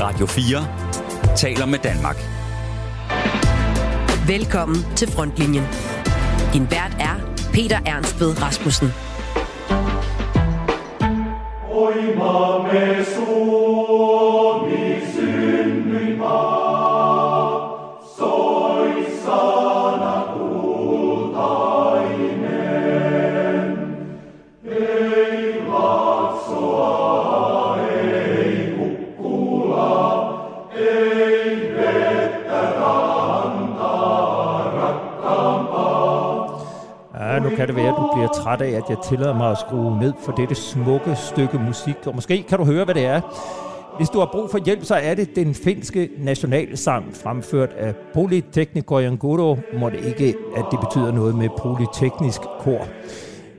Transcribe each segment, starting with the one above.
Radio 4 taler med Danmark. Velkommen til Frontlinjen. Din vært er Peter Ernst ved Rasmussen. Oima me det være, at du bliver træt af, at jeg tillader mig at skrue ned for dette smukke stykke musik. Og måske kan du høre, hvad det er. Hvis du har brug for hjælp, så er det den finske nationalsang, fremført af Polyteknikorian Guru. Må det ikke, at det betyder noget med polyteknisk kor.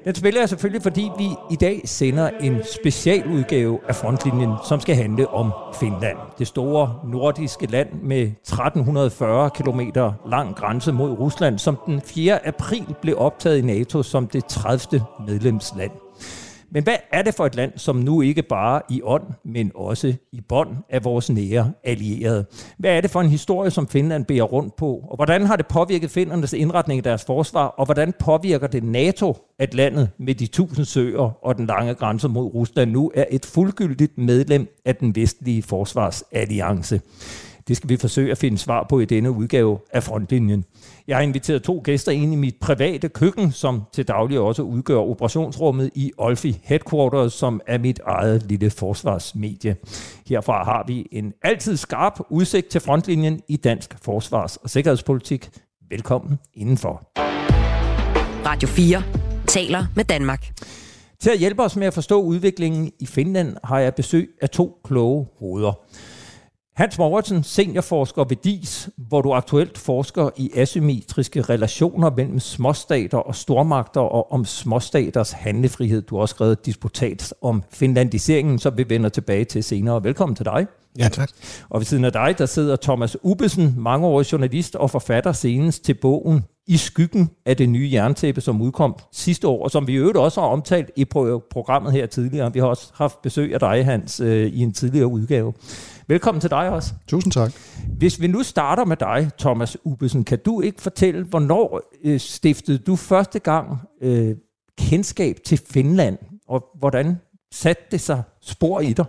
Den spiller jeg selvfølgelig, fordi vi i dag sender en specialudgave af Frontlinjen, som skal handle om Finland. Det store nordiske land med 1340 km lang grænse mod Rusland, som den 4. april blev optaget i NATO som det 30. medlemsland. Men hvad er det for et land, som nu ikke bare i ånd, men også i bånd af vores nære allierede? Hvad er det for en historie, som Finland bærer rundt på? Og hvordan har det påvirket finnernes indretning af deres forsvar? Og hvordan påvirker det NATO, at landet med de tusind søer og den lange grænse mod Rusland nu er et fuldgyldigt medlem af den vestlige forsvarsalliance? Det skal vi forsøge at finde svar på i denne udgave af Frontlinjen. Jeg har inviteret to gæster ind i mit private køkken, som til daglig også udgør operationsrummet i Olfi Headquarters, som er mit eget lille forsvarsmedie. Herfra har vi en altid skarp udsigt til frontlinjen i dansk forsvars- og sikkerhedspolitik. Velkommen indenfor. Radio 4 taler med Danmark. Til at hjælpe os med at forstå udviklingen i Finland, har jeg besøg af to kloge hoveder. Hans Mauritsen, seniorforsker ved DIS, hvor du aktuelt forsker i asymmetriske relationer mellem småstater og stormagter og om småstaters handlefrihed. Du har også skrevet et disputat om finlandiseringen, som vi vender tilbage til senere. Velkommen til dig. Ja, tak. Og ved siden af dig, der sidder Thomas Ubesen, mangeårig journalist og forfatter senest til bogen I skyggen af det nye jerntæppe, som udkom sidste år, og som vi i øvrigt også har omtalt i programmet her tidligere. Vi har også haft besøg af dig, Hans, øh, i en tidligere udgave. Velkommen til dig også. Tusind tak. Hvis vi nu starter med dig, Thomas Ubesen, kan du ikke fortælle, hvornår øh, stiftede du første gang øh, kendskab til Finland, og hvordan satte det sig spor i dig?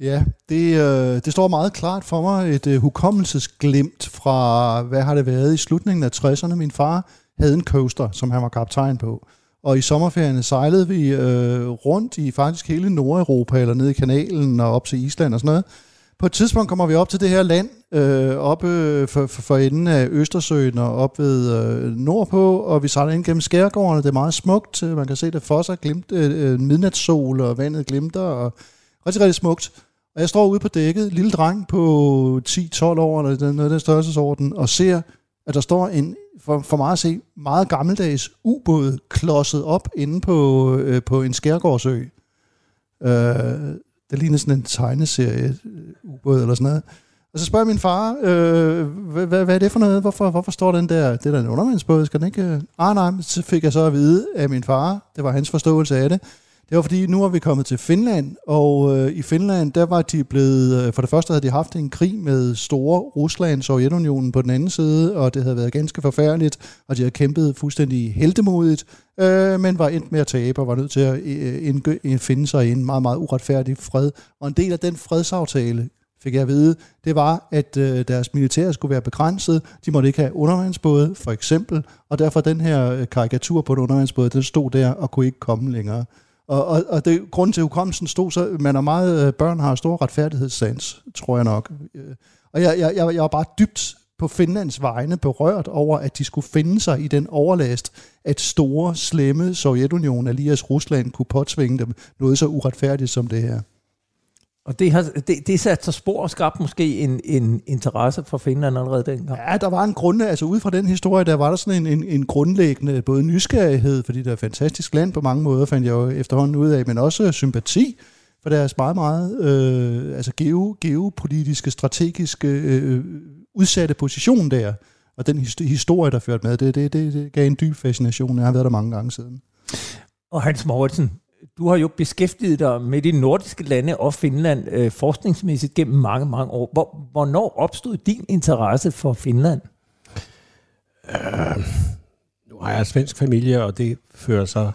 Ja, det, øh, det står meget klart for mig. Et øh, hukommelsesglimt fra, hvad har det været i slutningen af 60'erne. Min far havde en coaster, som han var kaptajn på. Og i sommerferien sejlede vi øh, rundt i faktisk hele Nordeuropa, eller ned i kanalen og op til Island og sådan noget. På et tidspunkt kommer vi op til det her land, øh, oppe for, for, for enden af Østersøen og op ved øh, nordpå, og vi sejler ind gennem skærgårdene. Det er meget smukt. Man kan se det for sig, glimt, øh, øh, midnatssol og vandet glimter, og rigtig, rigtig smukt. Og jeg står ude på dækket, lille dreng på 10-12 år, eller noget af den størrelsesorden, og ser, at der står en, for, for mig at se, meget gammeldags ubåd klodset op inde på, øh, på en skærgårdsø. Øh, det ligner sådan en tegneserie ubåd eller sådan noget. Og så spørger min far, øh, hvad, hvad, hvad er det for noget? Hvorfor, hvorfor står den der? Det der en undervandsbåd, skal den ikke? Ah nej, så fik jeg så at vide af min far, det var hans forståelse af det, det var fordi, nu er vi kommet til Finland, og øh, i Finland, der var de blevet, øh, for det første havde de haft en krig med store Rusland, Sovjetunionen på den anden side, og det havde været ganske forfærdeligt, og de havde kæmpet fuldstændig heldemodigt, øh, men var endt med at tabe og var nødt til at øh, finde sig i en meget, meget uretfærdig fred. Og en del af den fredsaftale, fik jeg at vide, det var, at øh, deres militær skulle være begrænset. De måtte ikke have undervandsbåde, for eksempel, og derfor den her øh, karikatur på en undervandsbåd, den stod der og kunne ikke komme længere. Og, og, og det, grunden til hukommelsen stod så, man er meget, øh, børn har stor retfærdighedssans, tror jeg nok. Øh, og jeg, jeg, jeg, jeg var bare dybt på Finlands vegne berørt over, at de skulle finde sig i den overlast, at store, slemme Sovjetunionen, alias Rusland, kunne påtvinge dem noget så uretfærdigt som det her. Og det har det, det sat sig spor og skabt måske en, en interesse for Finland allerede dengang? Ja, der var en grund, altså ud fra den historie, der var der sådan en, en, en grundlæggende både nysgerrighed, fordi det er et fantastisk land på mange måder, fandt jeg jo efterhånden ud af, men også sympati for deres meget, meget øh, altså geo, geopolitiske, strategiske øh, udsatte position der, og den historie, der førte med, det, det, det, det gav en dyb fascination. Jeg har været der mange gange siden. Og Hans Mauritsen, du har jo beskæftiget dig med de nordiske lande og Finland øh, forskningsmæssigt gennem mange, mange år. Hvor, hvornår opstod din interesse for Finland? Øh, nu har jeg svensk familie, og det fører så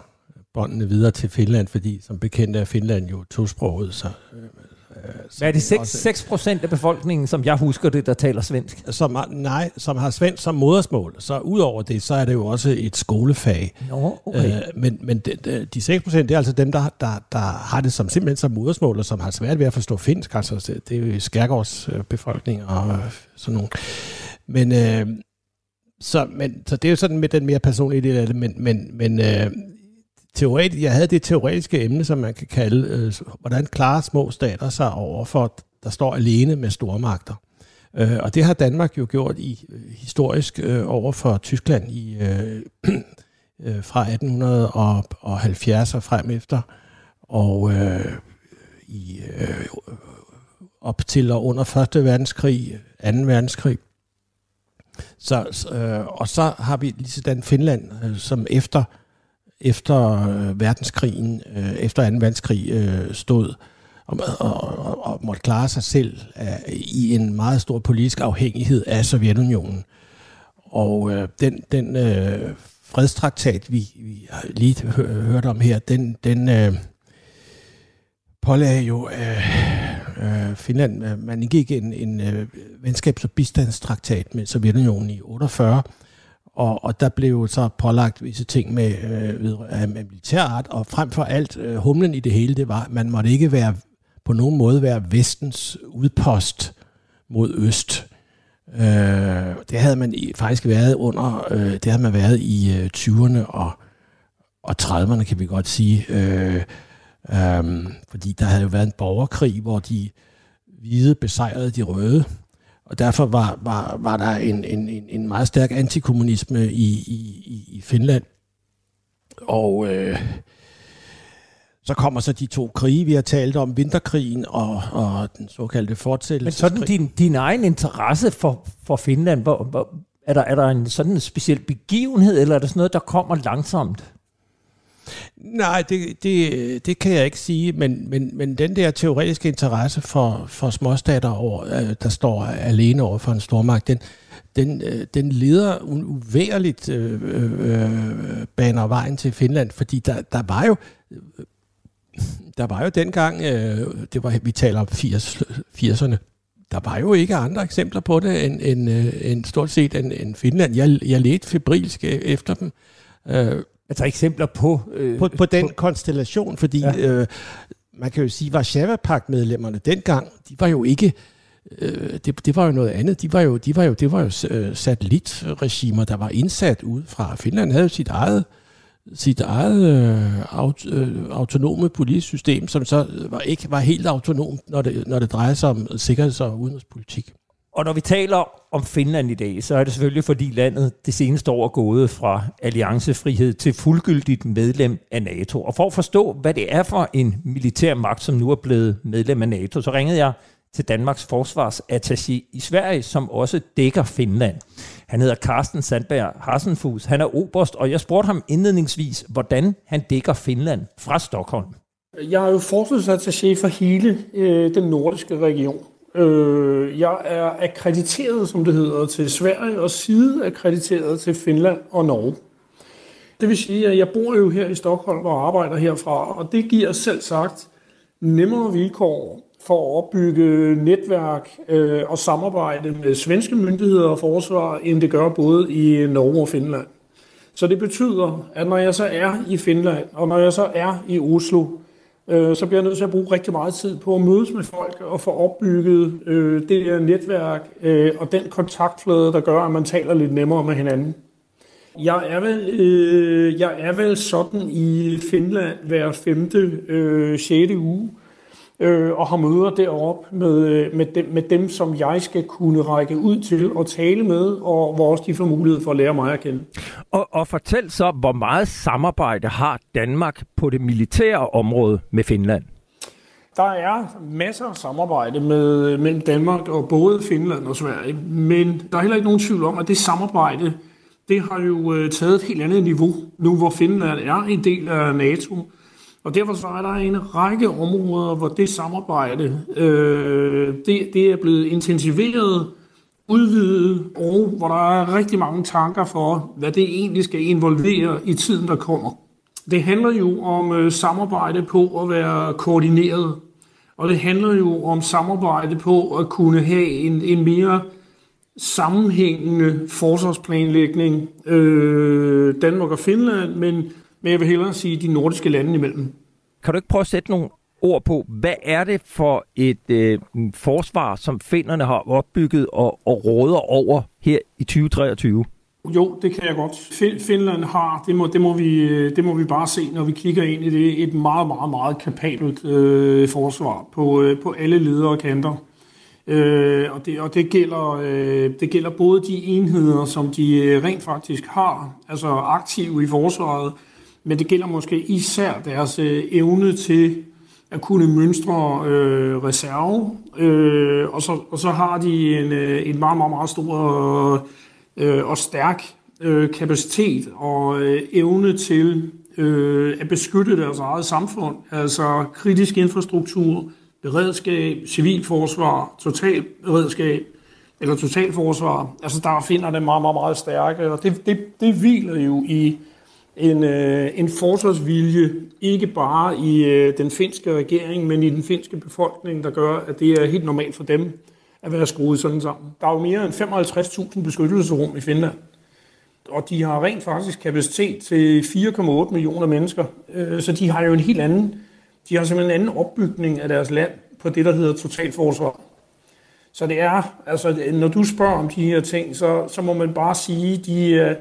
båndene videre til Finland, fordi som bekendt er Finland jo tosproget, så øh, hvad er det 6, 6 procent af befolkningen, som jeg husker det, der taler svensk? Som har, nej, som har svensk som modersmål. Så udover det, så er det jo også et skolefag. Nå, okay. øh, men men de, de 6 procent, det er altså dem, der, der, der har det som simpelthen som modersmål, og som har svært ved at forstå finsk. Altså, det er jo skærgårds befolkning og sådan nogle. Men, øh, så, men, så det er jo sådan med den mere personlige del af det, men, men, men øh, teoret, jeg havde det teoretiske emne, som man kan kalde, øh, hvordan klarer små stater sig over for, der står alene med stormagter. Øh, og det har Danmark jo gjort i øh, historisk øh, over for Tyskland i øh, øh, fra 1870 og frem efter, og øh, i, øh, op til og under 1. verdenskrig, 2. verdenskrig. Så, øh, og så har vi lige sådan Finland, øh, som efter efter øh, verdenskrigen, øh, efter 2. verdenskrig øh, stod og, og, og, og måtte klare sig selv af, i en meget stor politisk afhængighed af Sovjetunionen. Og øh, den, den øh, fredstraktat, vi, vi har lige hørt om her, den, den øh, pålagde jo øh, øh, Finland, øh, man indgik en, en øh, venskabs- og bistandstraktat med Sovjetunionen i 48, og, og der blev så pålagt visse ting med, øh, med militærart, og frem for alt, øh, humlen i det hele, det var, at man måtte ikke være på nogen måde være vestens udpost mod øst. Øh, det havde man i, faktisk været under, øh, det havde man været i øh, 20'erne og, og 30'erne, kan vi godt sige. Øh, øh, fordi der havde jo været en borgerkrig, hvor de hvide besejrede de røde. Og derfor var, var, var der en, en, en meget stærk antikommunisme i, i, i Finland. Og øh, så kommer så de to krige, vi har talt om, vinterkrigen og, og den såkaldte fortsættelse. Men sådan din, din egen interesse for, for Finland, hvor, hvor, er, der, er der en sådan en speciel begivenhed, eller er det sådan noget, der kommer langsomt? Nej, det, det, det kan jeg ikke sige, men, men, men den der teoretiske interesse for, for småstater, over, øh, der står alene over for en stormagt, den, den, øh, den leder uværligt øh, øh, øh, baner vejen til Finland, fordi der, der var jo der var jo dengang, øh, det var, vi taler om 80, 80'erne, der var jo ikke andre eksempler på det end, end, end stort set end, end Finland. Jeg, jeg ledte febrilsk efter dem. Øh, Altså eksempler på... Øh, på, på den på, konstellation, fordi ja. øh, man kan jo sige, Varsava-pagt-medlemmerne dengang, de var jo ikke... Øh, det, det var jo noget andet. De var jo, de var jo, det var jo øh, satellitregimer, der var indsat ud fra. Finland havde jo sit eget sit eget øh, aut, øh, autonome politiske system, som så var ikke var helt autonomt, når det, når det drejer sig om sikkerheds- og udenrigspolitik. Og når vi taler om Finland i dag, så er det selvfølgelig, fordi landet det seneste år er gået fra alliancefrihed til fuldgyldigt medlem af NATO. Og for at forstå, hvad det er for en militær magt, som nu er blevet medlem af NATO, så ringede jeg til Danmarks forsvarsattaché i Sverige, som også dækker Finland. Han hedder Carsten Sandberg Hassenfus. Han er oberst, og jeg spurgte ham indledningsvis, hvordan han dækker Finland fra Stockholm. Jeg er jo forsvarsattaché for hele øh, den nordiske region. Øh, jeg er akkrediteret, som det hedder, til Sverige og sideakkrediteret til Finland og Norge. Det vil sige, at jeg bor jo her i Stockholm og arbejder herfra, og det giver selv sagt nemmere vilkår for at opbygge netværk øh, og samarbejde med svenske myndigheder og forsvar, end det gør både i Norge og Finland. Så det betyder, at når jeg så er i Finland, og når jeg så er i Oslo, øh, så bliver jeg nødt til at bruge rigtig meget tid på at mødes med folk og få opbygget øh, det der netværk øh, og den kontaktflade, der gør, at man taler lidt nemmere med hinanden. Jeg er vel, øh, jeg er vel sådan i Finland hver femte, øh, sjette uge, øh, og har møder deroppe med, med, dem, med dem, som jeg skal kunne række ud til og tale med, og hvor også de får mulighed for at lære mig at kende. Og, og fortæl så, hvor meget samarbejde har Danmark på det militære område med Finland? Der er masser af samarbejde med, mellem Danmark og både Finland og Sverige, men der er heller ikke nogen tvivl om, at det samarbejde, det har jo øh, taget et helt andet niveau, nu hvor Finland er en del af NATO. Og derfor så er der en række områder, hvor det samarbejde øh, det, det er blevet intensiveret, udvidet, og hvor der er rigtig mange tanker for, hvad det egentlig skal involvere i tiden, der kommer. Det handler jo om øh, samarbejde på at være koordineret, og det handler jo om samarbejde på at kunne have en, en mere sammenhængende forsvarsplanlægning øh, Danmark og Finland, men, men jeg vil hellere sige de nordiske lande imellem. Kan du ikke prøve at sætte nogle ord på, hvad er det for et øh, forsvar, som finnerne har opbygget og, og råder over her i 2023? Jo, det kan jeg godt. Finland har, det må, det må, vi, det må vi bare se, når vi kigger ind i det, et meget, meget, meget kapabelt øh, forsvar på, øh, på alle ledere og kanter. Øh, og det, og det, gælder, øh, det gælder både de enheder, som de øh, rent faktisk har, altså aktive i forsvaret, men det gælder måske især deres øh, evne til at kunne mønstre øh, reserve, øh, og, så, og så har de en, øh, en meget, meget, meget stor øh, og stærk øh, kapacitet og øh, evne til øh, at beskytte deres eget samfund, altså kritisk infrastruktur, beredskab, civilforsvar, totalberedskab eller totalforsvar. Altså der finder det meget, meget, meget stærke, og det, det, det hviler jo i en, øh, en forsvarsvilje, ikke bare i øh, den finske regering, men i den finske befolkning, der gør, at det er helt normalt for dem at være skruet sådan sammen. Der er jo mere end 55.000 beskyttelsesrum i Finland, og de har rent faktisk kapacitet til 4,8 millioner mennesker, øh, så de har jo en helt anden, de har simpelthen en anden opbygning af deres land på det, der hedder totalforsvar. Så det er, altså når du spørger om de her ting, så, så må man bare sige, de, øh,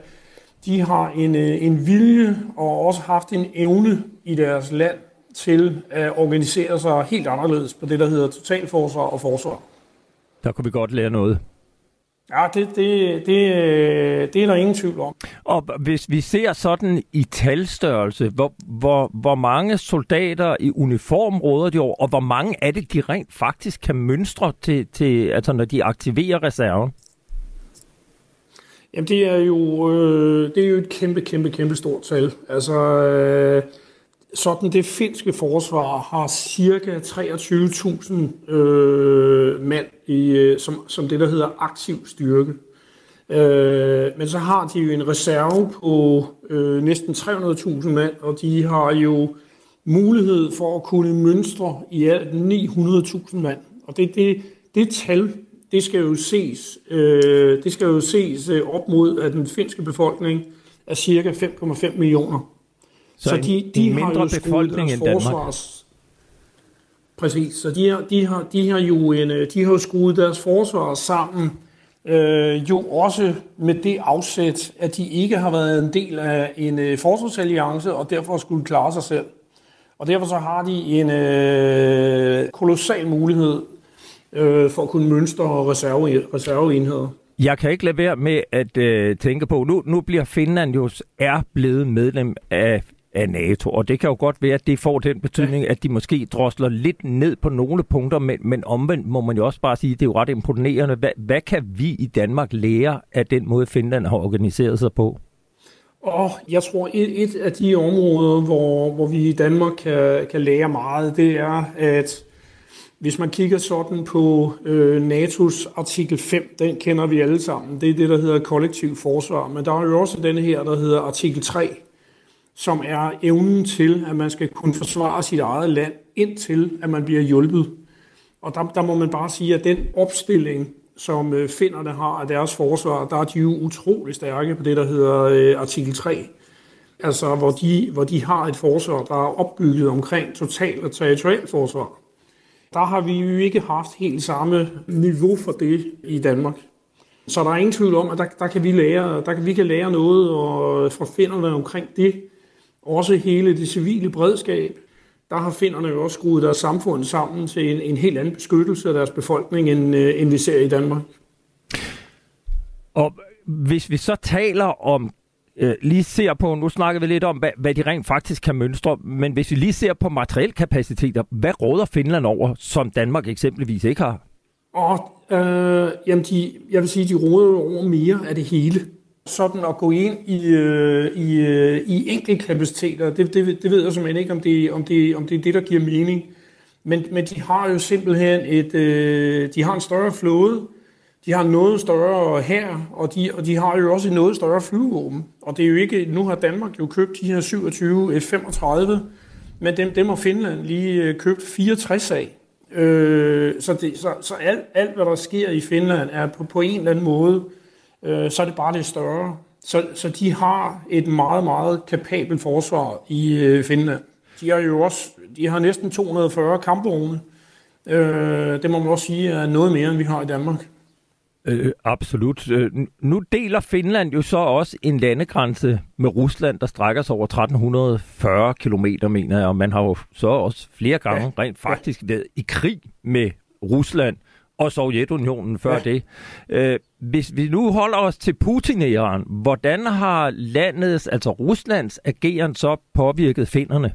de har en, øh, en vilje og også haft en evne i deres land til at organisere sig helt anderledes på det, der hedder totalforsvar og forsvar. Der kunne vi godt lære noget. Ja, det, det, det, øh, det er der ingen tvivl om. Og hvis vi ser sådan i talstørrelse, hvor, hvor, hvor mange soldater i uniform råder de over, og hvor mange er det, de rent faktisk kan mønstre til, til altså når de aktiverer reserven? Jamen det er jo, øh, det er jo et kæmpe, kæmpe, kæmpe stort tal. Altså øh, sådan det finske forsvar har cirka 23.000 øh, mand i, øh, som, som det der hedder aktiv styrke. Øh, men så har de jo en reserve på øh, næsten 300.000 mand, og de har jo mulighed for at kunne mønstre i alt 900.000 mand. Og det, det, det tal, det skal jo ses, øh, det skal jo ses øh, op mod, at den finske befolkning er cirka 5,5 millioner. Så, så de, de en mindre har jo befolkning end Danmark. Forsvars... Præcis, så de har, de, har, de har jo en, øh, de har jo skruet deres forsvar sammen, øh, jo også med det afsæt, at de ikke har været en del af en øh, forsvarsalliance, og derfor skulle klare sig selv. Og derfor så har de en øh, kolossal mulighed øh, for at kunne mønstre reserve, reserveenheder. Jeg kan ikke lade være med at øh, tænke på, nu, nu bliver Finland jo er blevet medlem af, af NATO, og det kan jo godt være, at det får den betydning, ja. at de måske drosler lidt ned på nogle punkter, men, men omvendt må man jo også bare sige, at det er jo ret imponerende. Hvad, hvad kan vi i Danmark lære af den måde, Finland har organiseret sig på? Og jeg tror, et, et af de områder, hvor, hvor vi i Danmark kan, kan lære meget, det er, at hvis man kigger sådan på øh, NATO's artikel 5, den kender vi alle sammen. Det er det, der hedder kollektiv forsvar. Men der er jo også den her, der hedder artikel 3, som er evnen til, at man skal kunne forsvare sit eget land, indtil at man bliver hjulpet. Og der, der må man bare sige, at den opstilling, som øh, finderne har af deres forsvar, der er de jo utrolig stærke på det, der hedder øh, artikel 3. Altså, hvor de, hvor de har et forsvar, der er opbygget omkring total og territorial forsvar der har vi jo ikke haft helt samme niveau for det i Danmark. Så der er ingen tvivl om, at der, der kan vi lære, der kan vi kan lære noget og fra finderne omkring det. Også hele det civile bredskab. Der har finderne jo også skruet deres samfund sammen til en, en helt anden beskyttelse af deres befolkning, end, øh, end vi ser i Danmark. Og hvis vi så taler om øh, lige ser på, nu snakker vi lidt om, hvad, hvad de rent faktisk kan mønstre, men hvis vi lige ser på materielkapaciteter, hvad råder Finland over, som Danmark eksempelvis ikke har? Og, øh, jamen de, jeg vil sige, de råder over mere af det hele. sådan at gå ind i, øh, i, øh, i enkeltkapaciteter, det, det, det ved jeg simpelthen ikke, om det, om, det, om det er det, der giver mening. Men, men de har jo simpelthen et, øh, de har en større flåde, de har noget større her, og de, og de har jo også noget større flyvåben. Og det er jo ikke, nu har Danmark jo købt de her 27 F-35, men dem, dem har Finland lige øh, købt 64 af. Øh, så det, så, så alt, alt, hvad der sker i Finland, er på, på en eller anden måde, øh, så er det bare lidt større. Så, så de har et meget, meget kapabelt forsvar i øh, Finland. De har jo også, de har næsten 240 kampvogne. Øh, det må man også sige er noget mere, end vi har i Danmark. Øh, absolut. Øh, nu deler Finland jo så også en landegrænse med Rusland, der strækker sig over 1340 kilometer, mener jeg, og man har jo så også flere gange ja. rent faktisk ja. været i krig med Rusland og Sovjetunionen før ja. det. Øh, hvis vi nu holder os til putin -æren, hvordan har landets, altså Ruslands ageren så påvirket finderne?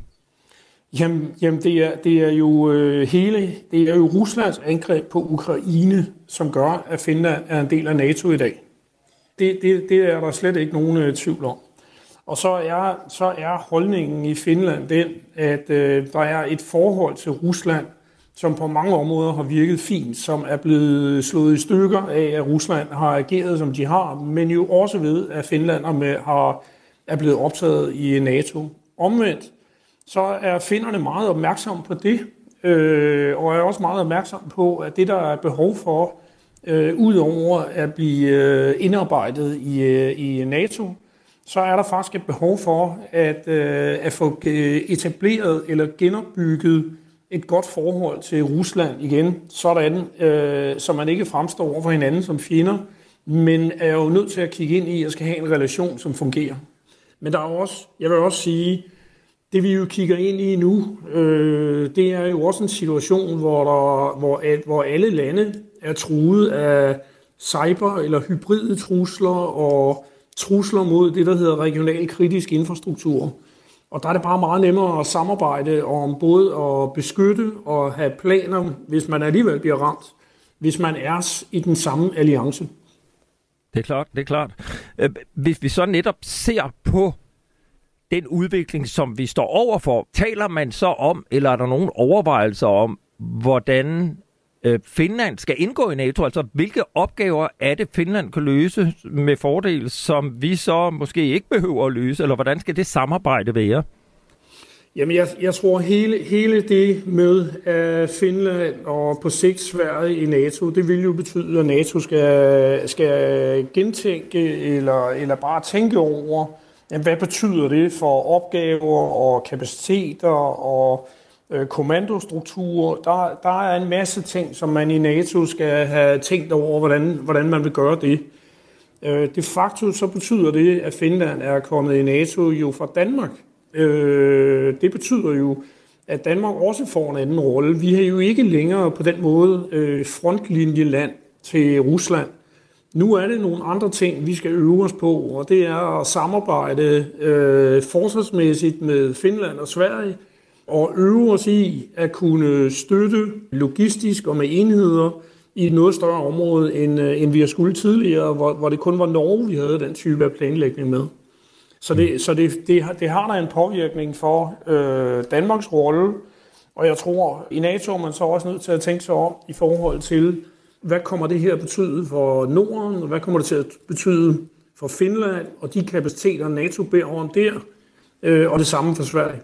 Jamen, jamen det, er, det er jo øh, hele, det er jo Ruslands angreb på Ukraine, som gør, at Finland er en del af NATO i dag. Det, det, det er der slet ikke nogen øh, tvivl om. Og så er, så er holdningen i Finland den, at øh, der er et forhold til Rusland, som på mange områder har virket fint, som er blevet slået i stykker af, at Rusland har ageret, som de har, men jo også ved, at Finland har, er blevet optaget i NATO. Omvendt, så er finderne meget opmærksomme på det, øh, og er også meget opmærksomme på, at det, der er behov for, øh, udover at blive øh, indarbejdet i, øh, i NATO, så er der faktisk et behov for at, øh, at få øh, etableret eller genopbygget et godt forhold til Rusland igen, sådan, øh, så man ikke fremstår over for hinanden som fjender, men er jo nødt til at kigge ind i, at skal have en relation, som fungerer. Men der er også, jeg vil også sige, det vi jo kigger ind i nu, øh, det er jo også en situation, hvor, der, hvor, hvor alle lande er truet af cyber- eller hybride trusler og trusler mod det, der hedder regional kritisk infrastruktur. Og der er det bare meget nemmere at samarbejde om både at beskytte og have planer, hvis man alligevel bliver ramt, hvis man er i den samme alliance. Det er klart, det er klart. Øh, hvis vi så netop ser på den udvikling, som vi står overfor, taler man så om, eller er der nogen overvejelser om, hvordan øh, Finland skal indgå i NATO? Altså, hvilke opgaver er det, Finland kan løse med fordel, som vi så måske ikke behøver at løse? Eller hvordan skal det samarbejde være? Jamen, jeg, jeg tror, hele, hele det med at Finland og på sigt Sverige i NATO, det vil jo betyde, at NATO skal, skal gentænke eller, eller bare tænke over, jamen, hvad betyder det for opgaver og kapaciteter og øh, kommandostrukturer. Der, der er en masse ting, som man i NATO skal have tænkt over, hvordan, hvordan man vil gøre det. Øh, de facto så betyder det, at Finland er kommet i NATO jo fra Danmark. Øh, det betyder jo, at Danmark også får en anden rolle. Vi er jo ikke længere på den måde øh, frontlinjeland til Rusland. Nu er det nogle andre ting, vi skal øve os på, og det er at samarbejde øh, forsvarsmæssigt med Finland og Sverige, og øve os i at kunne støtte logistisk og med enheder i et noget større område, end, øh, end vi har skulle tidligere, hvor, hvor det kun var Norge, vi havde den type af planlægning med. Så det, så det, det, har, det har der en påvirkning for øh, Danmarks rolle, og jeg tror, i NATO er man så også nødt til at tænke sig om i forhold til, hvad kommer det her at betyde for Norden, og hvad kommer det til at betyde for Finland, og de kapaciteter, NATO beder om der, øh, og det samme for Sverige.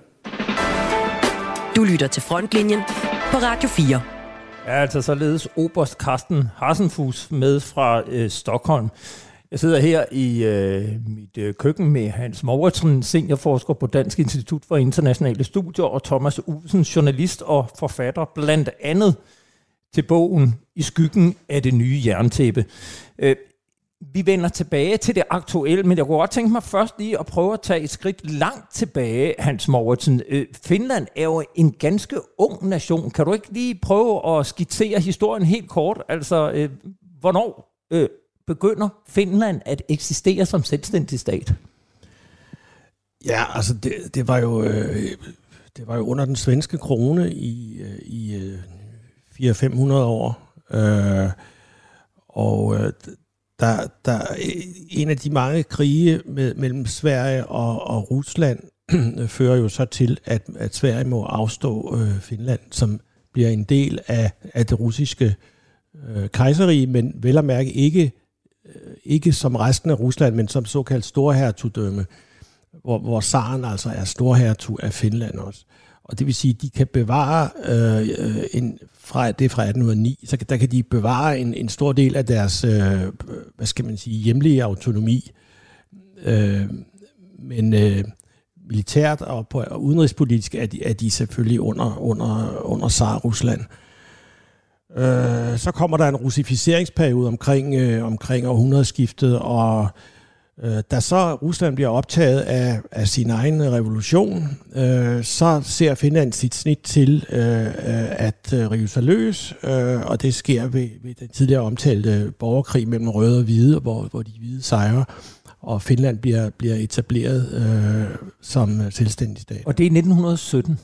Du lytter til Frontlinjen på Radio 4. Ja, altså således Oberst Carsten Hassenfuss med fra øh, Stockholm. Jeg sidder her i øh, mit øh, køkken med Hans Mauritsen, seniorforsker på Dansk Institut for Internationale Studier, og Thomas Usen, journalist og forfatter, blandt andet til bogen I skyggen af det nye jerntæppe. Øh, vi vender tilbage til det aktuelle, men jeg kunne godt tænke mig først lige at prøve at tage et skridt langt tilbage, Hans Mortensen. Øh, Finland er jo en ganske ung nation. Kan du ikke lige prøve at skitsere historien helt kort? Altså, øh, hvornår øh, begynder Finland at eksistere som selvstændig stat? Ja, altså det, det var jo øh, det var jo under den svenske krone i, øh, i øh, 400-500 år. Øh, og øh, der, der en af de mange krige med, mellem Sverige og, og Rusland fører jo så til, at, at Sverige må afstå øh, Finland, som bliver en del af, af det russiske øh, kejserige, men vel at mærke ikke, øh, ikke som resten af Rusland, men som såkaldt storhertugdømme, hvor, hvor zaren altså er storhertug af Finland også. Og det vil sige, at de kan bevare øh, en, fra det fra 1809, så der kan de bevare en, en stor del af deres, øh, hvad skal man sige, hjemlige autonomi. Øh, men øh, militært og, på, og udenrigspolitisk er de, er de selvfølgelig under, under, under Tsar Rusland. Øh, så kommer der en russificeringsperiode omkring, øh, omkring århundredeskiftet, og øh, Øh, da så Rusland bliver optaget af, af sin egen revolution, øh, så ser Finland sit snit til øh, at øh, rive sig løs, øh, og det sker ved, ved den tidligere omtalte borgerkrig mellem røde og hvide, hvor, hvor de hvide sejrer og Finland bliver, bliver etableret øh, som selvstændig stat. Og det er i 1917.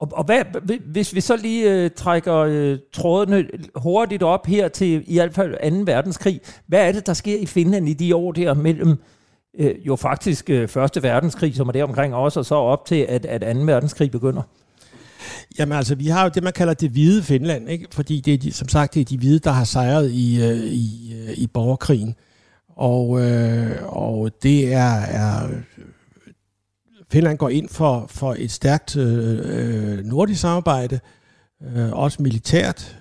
Og, og hvad, hvis vi så lige øh, trækker øh, trådene hurtigt op her til i hvert fald 2. verdenskrig, hvad er det, der sker i Finland i de år der mellem øh, jo faktisk øh, 1. verdenskrig, som er der omkring også, og så op til, at, at 2. verdenskrig begynder? Jamen altså, vi har jo det, man kalder det hvide Finland, ikke? fordi det er de, som sagt det er de hvide, der har sejret i, øh, i, øh, i borgerkrigen. Og, øh, og det er, er Finland går ind for, for et stærkt øh, øh, nordisk samarbejde, øh, også militært.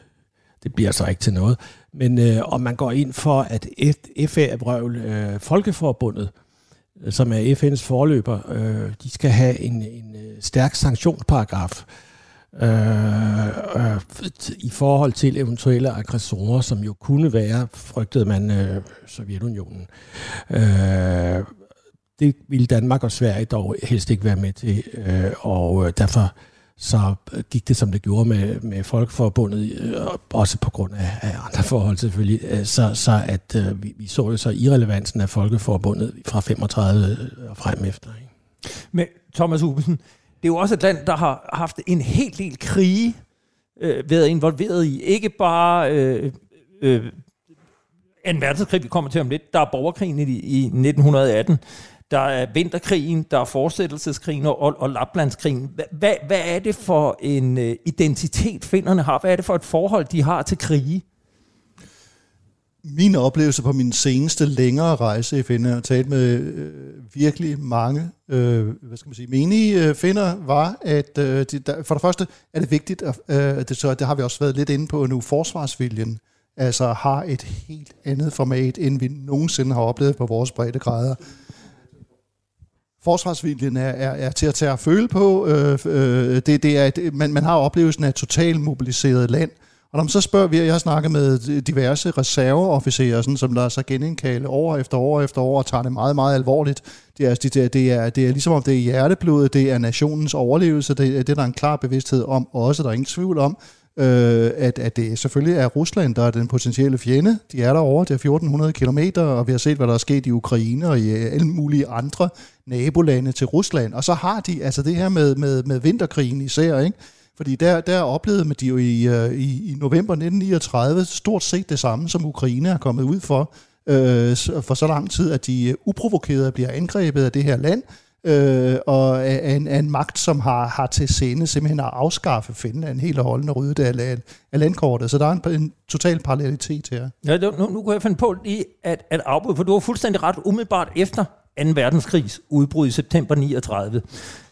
Det bliver så ikke til noget. Men øh, om man går ind for, at FA-brøvl, øh, Folkeforbundet, øh, som er FN's forløber, øh, de skal have en, en øh, stærk sanktionsparagraf øh, øh, i forhold til eventuelle aggressorer, som jo kunne være, frygtede man, øh, Sovjetunionen. Øh, det ville Danmark og Sverige dog helst ikke være med til, øh, og øh, derfor så gik det, som det gjorde med, med Folkeforbundet, øh, også på grund af, af andre forhold selvfølgelig, øh, så, så at øh, vi, vi så jo så irrelevansen af Folkeforbundet fra 35 og frem efter. Ikke? Men Thomas Ubesen, det er jo også et land, der har haft en hel del krige øh, været involveret i. Ikke bare øh, øh, en verdenskrig, vi kommer til om lidt. Der er borgerkrigen i, i 1918 der er vinterkrigen, der er fortsættelseskrigen og, og Laplandskrigen. Hvad, hvad er det for en øh, identitet, finderne har? Hvad er det for et forhold, de har til krige? Min oplevelse på min seneste længere rejse i Finland, og talt med øh, virkelig mange øh, hvad skal man sige, menige øh, finder, var, at øh, de, der, for det første er det vigtigt, at, øh, det, så det har vi også været lidt inde på nu, forsvarsviljen altså har et helt andet format, end vi nogensinde har oplevet på vores breddegrader forsvarsviljen er, er, er til at tage at føle på. Øh, øh, det, det er et, man, man har oplevelsen af et totalt mobiliseret land. Og når man så spørger, vi jeg har snakket med diverse reserveofficerer, sådan, som lader sig genindkalde år efter år efter år, og tager det meget, meget alvorligt. Det er, det, er, det, er, det er ligesom om det er hjerteblodet, det er nationens overlevelse, det, det er der en klar bevidsthed om, også der er ingen tvivl om øh, at, at det selvfølgelig er Rusland, der er den potentielle fjende. De er derovre, det er 1400 kilometer, og vi har set, hvad der er sket i Ukraine og i øh, alle mulige andre nabolande til Rusland. Og så har de altså det her med, med, med vinterkrigen især, ikke? Fordi der, der oplevede man de jo i, øh, i, i november 1939 stort set det samme, som Ukraine er kommet ud for, øh, for så lang tid, at de øh, uprovokeret bliver angrebet af det her land, øh, og af en, af en magt, som har, har til scene simpelthen at afskaffe Finland helt og holdende og rydde det af, af landkortet. Så der er en, en total parallelitet her. Ja, nu, nu kunne jeg finde på lige at, at afbryde, for du har fuldstændig ret umiddelbart efter 2. verdenskrigs udbrud i september 39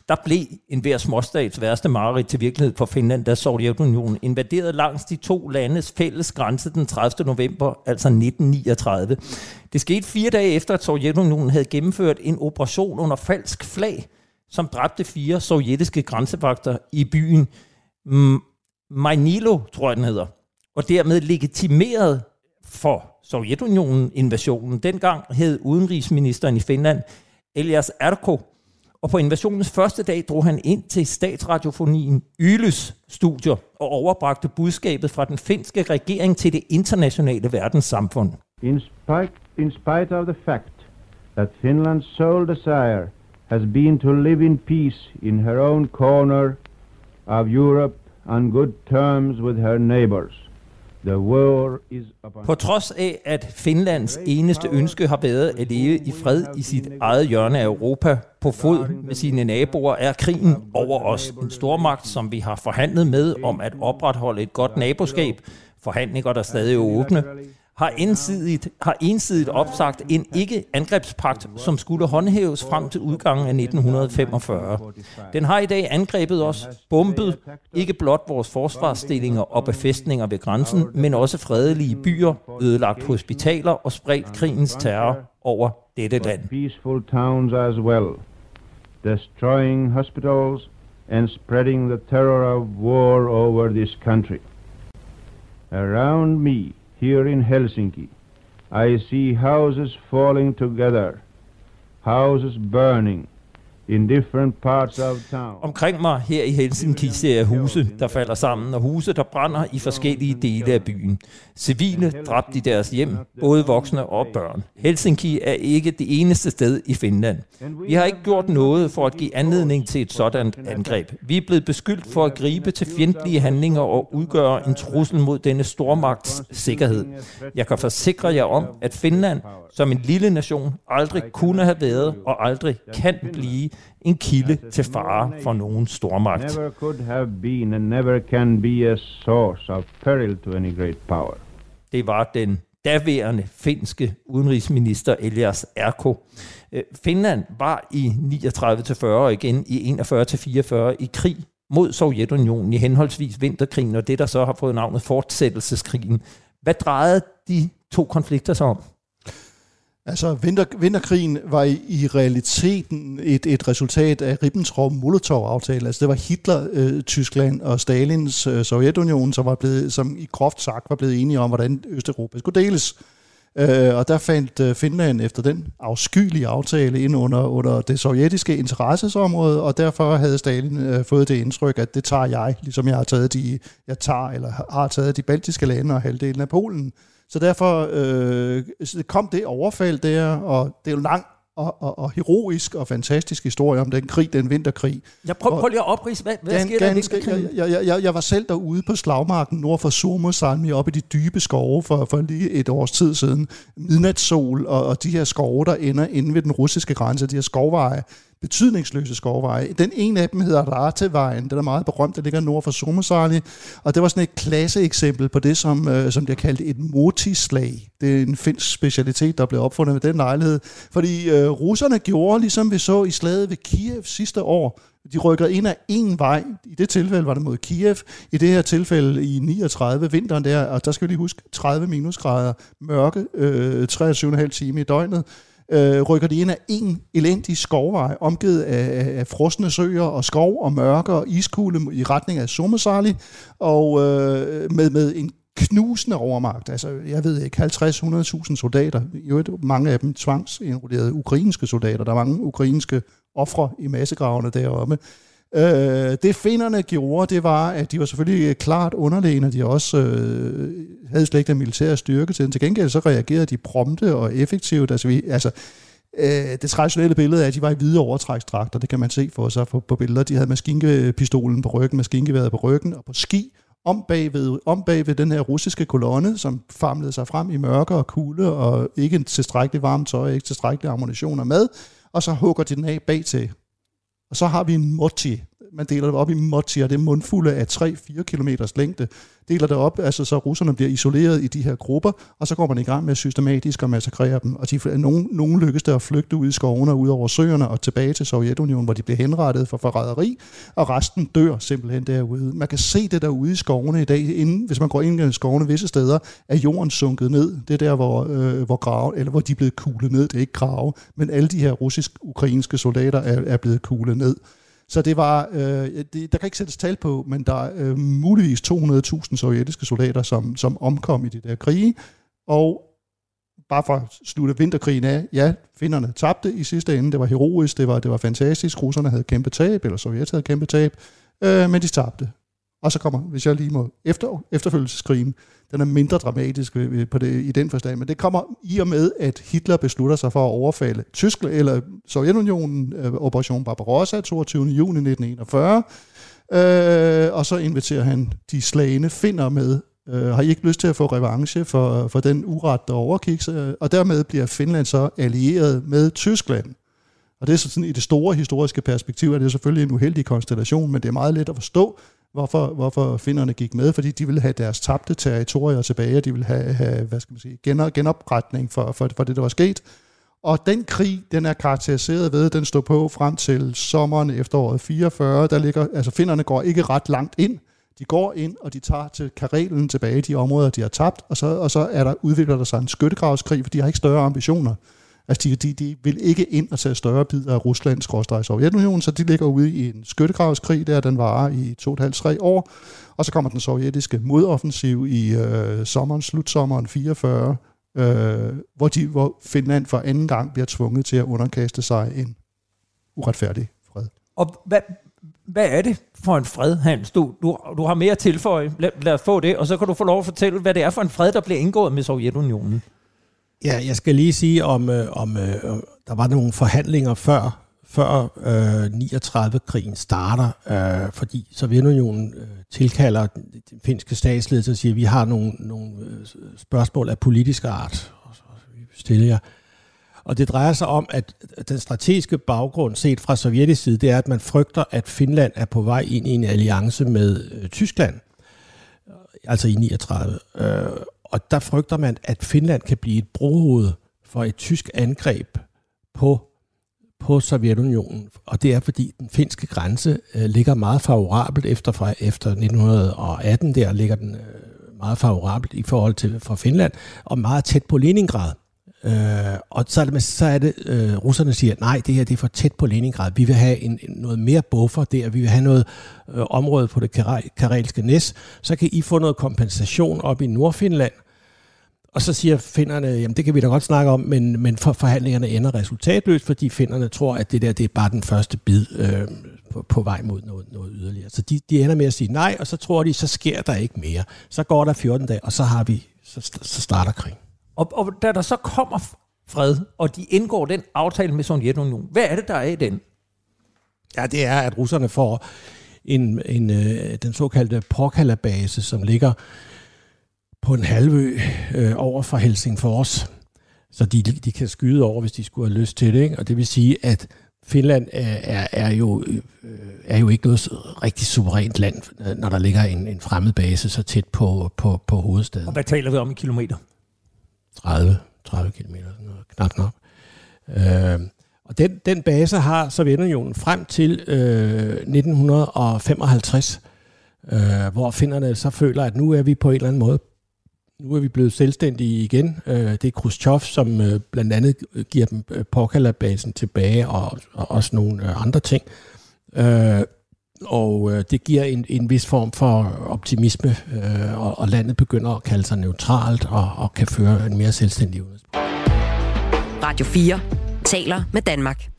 der blev en hver småstats værste mareridt til virkelighed for Finland, da Sovjetunionen invaderede langs de to landes fælles grænse den 30. november, altså 1939. Det skete fire dage efter, at Sovjetunionen havde gennemført en operation under falsk flag, som dræbte fire sovjetiske grænsevagter i byen mm, Mainilo, tror jeg den hedder, og dermed legitimeret for Sovjetunionen invasionen. Dengang hed udenrigsministeren i Finland, Elias Erko, og på invasionens første dag drog han ind til statsradiofonien Yles studier og overbragte budskabet fra den finske regering til det internationale verdenssamfund. In spite, in spite of the fact that Finland's sole desire has been to live in peace in her own corner of Europe on good terms with her neighbors, The war is upon på trods af, at Finlands eneste ønske har været at leve i fred i sit eget hjørne af Europa på fod med sine naboer, er krigen over os. en stormagt, som vi har forhandlet med om at opretholde et godt naboskab, forhandlinger der stadig er åbne, har ensidigt, har ensidigt opsagt en ikke-angrebspagt, som skulle håndhæves frem til udgangen af 1945. Den har i dag angrebet os, bombet ikke blot vores forsvarsstillinger og befæstninger ved grænsen, men også fredelige byer, ødelagt hospitaler og spredt krigens terror over dette land. peaceful towns as well, destroying hospitals and spreading the terror of war over this country. Around me, here in Helsinki, I see houses falling together, houses burning in different parts of town. Omkring mig her i Helsinki ser jeg huse, der falder sammen, og huse, der brænder i forskellige dele af byen. Civile dræbt i deres hjem, både voksne og børn. Helsinki er ikke det eneste sted i Finland. Vi har ikke gjort noget for at give anledning til et sådan angreb. Vi er blevet beskyldt for at gribe til fjendtlige handlinger og udgøre en trussel mod denne stormagts sikkerhed. Jeg kan forsikre jer om, at Finland som en lille nation aldrig kunne have været og aldrig kan blive en kilde til fare for nogen stormagt. Never could have been and never can be a source of peril to any great power. Det var den daværende finske udenrigsminister Elias Erko. Øh, Finland var i 39-40 og igen i 41-44 i krig mod Sovjetunionen i henholdsvis vinterkrigen og det, der så har fået navnet fortsættelseskrigen. Hvad drejede de to konflikter sig om? Altså, vinter, vinterkrigen var i, i realiteten et, et resultat af Ribbentrop-Molotov-aftalen. Altså, det var Hitler, øh, Tyskland og Stalins øh, Sovjetunion, som, var blevet, som i groft sagt var blevet enige om, hvordan Østeuropa skulle deles. Øh, og der fandt øh, Finland efter den afskyelige aftale ind under, under det sovjetiske interessesområde, og derfor havde Stalin øh, fået det indtryk, at det tager jeg, ligesom jeg har taget de, jeg tager, eller har taget de baltiske lande og halvdelen af Polen. Så derfor øh, kom det overfald der, og det er jo lang og, og, og heroisk og fantastisk historie om den krig, den vinterkrig. Jeg prøver prøv lige at oprise, hvad, hvad Gan, sker der ganske, jeg, jeg, jeg, jeg var selv derude på slagmarken nord for Suomussalmi, oppe i de dybe skove for, for lige et års tid siden. Midnatssol og, og de her skove, der ender inde ved den russiske grænse, de her skovveje, betydningsløse skovveje. Den ene af dem hedder Ratevejen, den er meget berømt, der ligger nord for Suomussalmi, og det var sådan et klasseeksempel på det, som, øh, som bliver kaldt et motislag. Det er en finsk specialitet, der blev opfundet ved den lejlighed, fordi øh, russerne gjorde, ligesom vi så i slaget ved Kiev sidste år, de rykkede ind af en vej. I det tilfælde var det mod Kiev. I det her tilfælde i 39 vinteren der, og der skal vi lige huske 30 minusgrader, mørke, øh, 23,5 timer i døgnet øh, rykker de ind af en elendig skovvej, omgivet af, af frosne søer og skov og mørke og iskugle i retning af Suomusali, og øh, med, med en knusende overmagt. Altså, jeg ved ikke, 50-100.000 soldater. Jo, mange af dem tvangsindrullerede ukrainske soldater. Der er mange ukrainske ofre i massegravene deroppe. Øh, det finderne gjorde, det var, at de var selvfølgelig øh, klart underlegne, de også øh, havde slet ikke den militære styrke til den. Til gengæld så reagerede de prompte og effektivt. Altså, vi, altså øh, det traditionelle billede er, at de var i hvide overtrækstrakter, det kan man se for sig på, på billeder. De havde maskinpistolen på ryggen, maskingeværet på ryggen og på ski, om bagved, om bagved den her russiske kolonne, som famlede sig frem i mørke og kulde, og ikke en tilstrækkelig varmt tøj, ikke tilstrækkelig ammunition og mad, og så hugger de den af bag til. Og så har vi en mochi. Man deler det op i motier, det er mundfulde af 3-4 km længde. Deler det op, altså så russerne bliver isoleret i de her grupper, og så går man i gang med systematisk at massakrere dem. Og de, nogen, nogen lykkes der at flygte ud i skovene, ud over søerne og tilbage til Sovjetunionen, hvor de bliver henrettet for forræderi, og resten dør simpelthen derude. Man kan se det derude i skovene i dag. Inden, hvis man går ind i skovene visse steder, er jorden sunket ned. Det er der, hvor, øh, hvor, grave, eller hvor de er blevet kuglet ned. Det er ikke grave, men alle de her russisk-ukrainske soldater er, er blevet kuglet ned. Så det var, øh, det, der kan ikke sættes tal på, men der er øh, muligvis 200.000 sovjetiske soldater, som, som omkom i de der krige. Og bare for at slutte vinterkrigen af, ja, finderne tabte i sidste ende. Det var heroisk, det var, det var fantastisk. Russerne havde kæmpe tab, eller Sovjet havde kæmpe tab, øh, men de tabte. Og så kommer, hvis jeg lige må, efter, efterfølgelseskrigen, den er mindre dramatisk øh, øh, på det, i den forstand, men det kommer i og med, at Hitler beslutter sig for at overfalde Tyskland, eller Sovjetunionen, øh, Operation Barbarossa, 22. juni 1941, øh, og så inviterer han de slagende finder med øh, har I ikke lyst til at få revanche for, for den uret, der overgik, øh, og dermed bliver Finland så allieret med Tyskland. Og det er sådan, i det store historiske perspektiv, er det selvfølgelig en uheldig konstellation, men det er meget let at forstå, hvorfor, hvorfor finnerne gik med, fordi de ville have deres tabte territorier tilbage, og de ville have, have hvad skal man sige, genopretning for, for, for det, der var sket. Og den krig, den er karakteriseret ved, den står på frem til sommeren efteråret 44. Der ligger, altså finnerne går ikke ret langt ind. De går ind, og de tager til Karelen tilbage de områder, de har tabt, og så, og så er der, udvikler der sig en skyttegravskrig, for de har ikke større ambitioner. Altså, de, de, de vil ikke ind og tage større bidder af Rusland, skråstrej Sovjetunionen, så de ligger ude i en skyttegravskrig, der den varer i 2,5-3 år. Og så kommer den sovjetiske modoffensiv i øh, sommeren, slutsommeren 44, øh, hvor, de, hvor Finland for anden gang bliver tvunget til at underkaste sig en uretfærdig fred. Og hvad, hvad er det for en fred, Hans? Du, du, du har mere at tilføje. Lad, lad os få det, og så kan du få lov at fortælle, hvad det er for en fred, der bliver indgået med Sovjetunionen. Ja, jeg skal lige sige, om, øh, om øh, der var nogle forhandlinger før, før øh, 39-krigen starter, øh, fordi Sovjetunionen øh, tilkalder den finske statsledelse og siger, at vi har nogle, nogle øh, spørgsmål af politisk art, og så stiller jeg. Og det drejer sig om, at den strategiske baggrund set fra sovjetisk side, det er, at man frygter, at Finland er på vej ind i en alliance med øh, Tyskland, altså i 39. Øh, og der frygter man, at Finland kan blive et brohoved for et tysk angreb på, på Sovjetunionen. Og det er, fordi den finske grænse øh, ligger meget favorabelt efter, fra, efter 1918. Der ligger den øh, meget favorabelt i forhold til for Finland, og meget tæt på Leningrad. Øh, og så er det, så er det øh, russerne siger, nej, det her det er for tæt på Leningrad. Vi vil have en, noget mere buffer der. Vi vil have noget øh, område på det karelske næs. Så kan I få noget kompensation op i Nordfinland. Og så siger finderne, jamen det kan vi da godt snakke om, men, men for forhandlingerne ender resultatløst, fordi finderne tror, at det der det er bare den første bid øh, på, på vej mod noget, noget yderligere. Så de, de ender med at sige nej, og så tror de, så sker der ikke mere. Så går der 14 dage, og så har vi, så, så starter krigen. Og, og da der så kommer fred, og de indgår den aftale med Sovjetunionen, hvad er det, der er i den? Ja, det er, at russerne får en, en, øh, den såkaldte Porkala-base, som ligger på en halvø øh, over for Helsingfors. Så de, de kan skyde over, hvis de skulle have lyst til det. Ikke? Og det vil sige, at Finland er, er, er, jo, øh, er jo ikke noget rigtig suverænt land, når der ligger en, en fremmed base så tæt på, på, på hovedstaden. Og hvad taler vi om i kilometer? 30, 30 km, sådan noget, knap nok. Øh, og den, den base har Sovjetunionen frem til øh, 1955, øh, hvor finnerne så føler, at nu er vi på en eller anden måde, nu er vi blevet selvstændige igen. Øh, det er Khrushchev, som øh, blandt andet giver dem øh, Porkala-basen tilbage, og, og også nogle øh, andre ting. Øh, og øh, det giver en, en vis form for optimisme, øh, og, og landet begynder at kalde sig neutralt og, og kan føre en mere selvstændig udenrigspolitik. Radio 4 taler med Danmark.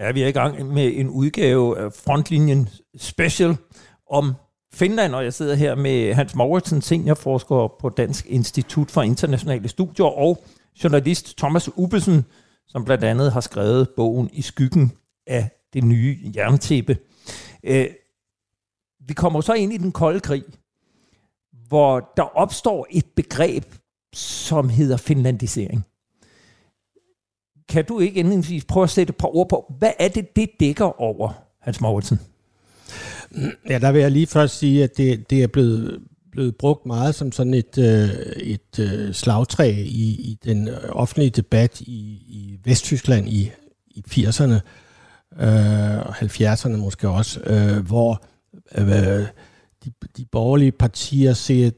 Ja, vi er i gang med en udgave af Frontlinjen Special om Finland, og jeg sidder her med Hans Mauritsen, seniorforsker på Dansk Institut for Internationale Studier, og journalist Thomas Ubelsen, som blandt andet har skrevet bogen I skyggen af det nye jerntæppe. Øh, vi kommer så ind i den kolde krig, hvor der opstår et begreb, som hedder finlandisering. Kan du ikke indledningsvis prøve at sætte et par ord på, hvad er det, det dækker over, Hans Mortensen? Ja, der vil jeg lige først sige, at det, det er blevet, blevet brugt meget som sådan et, øh, et øh, slagtræ i, i den offentlige debat i, i Vesttyskland i, i 80'erne øh, og 70'erne måske også, øh, hvor øh, de, de borgerlige partier,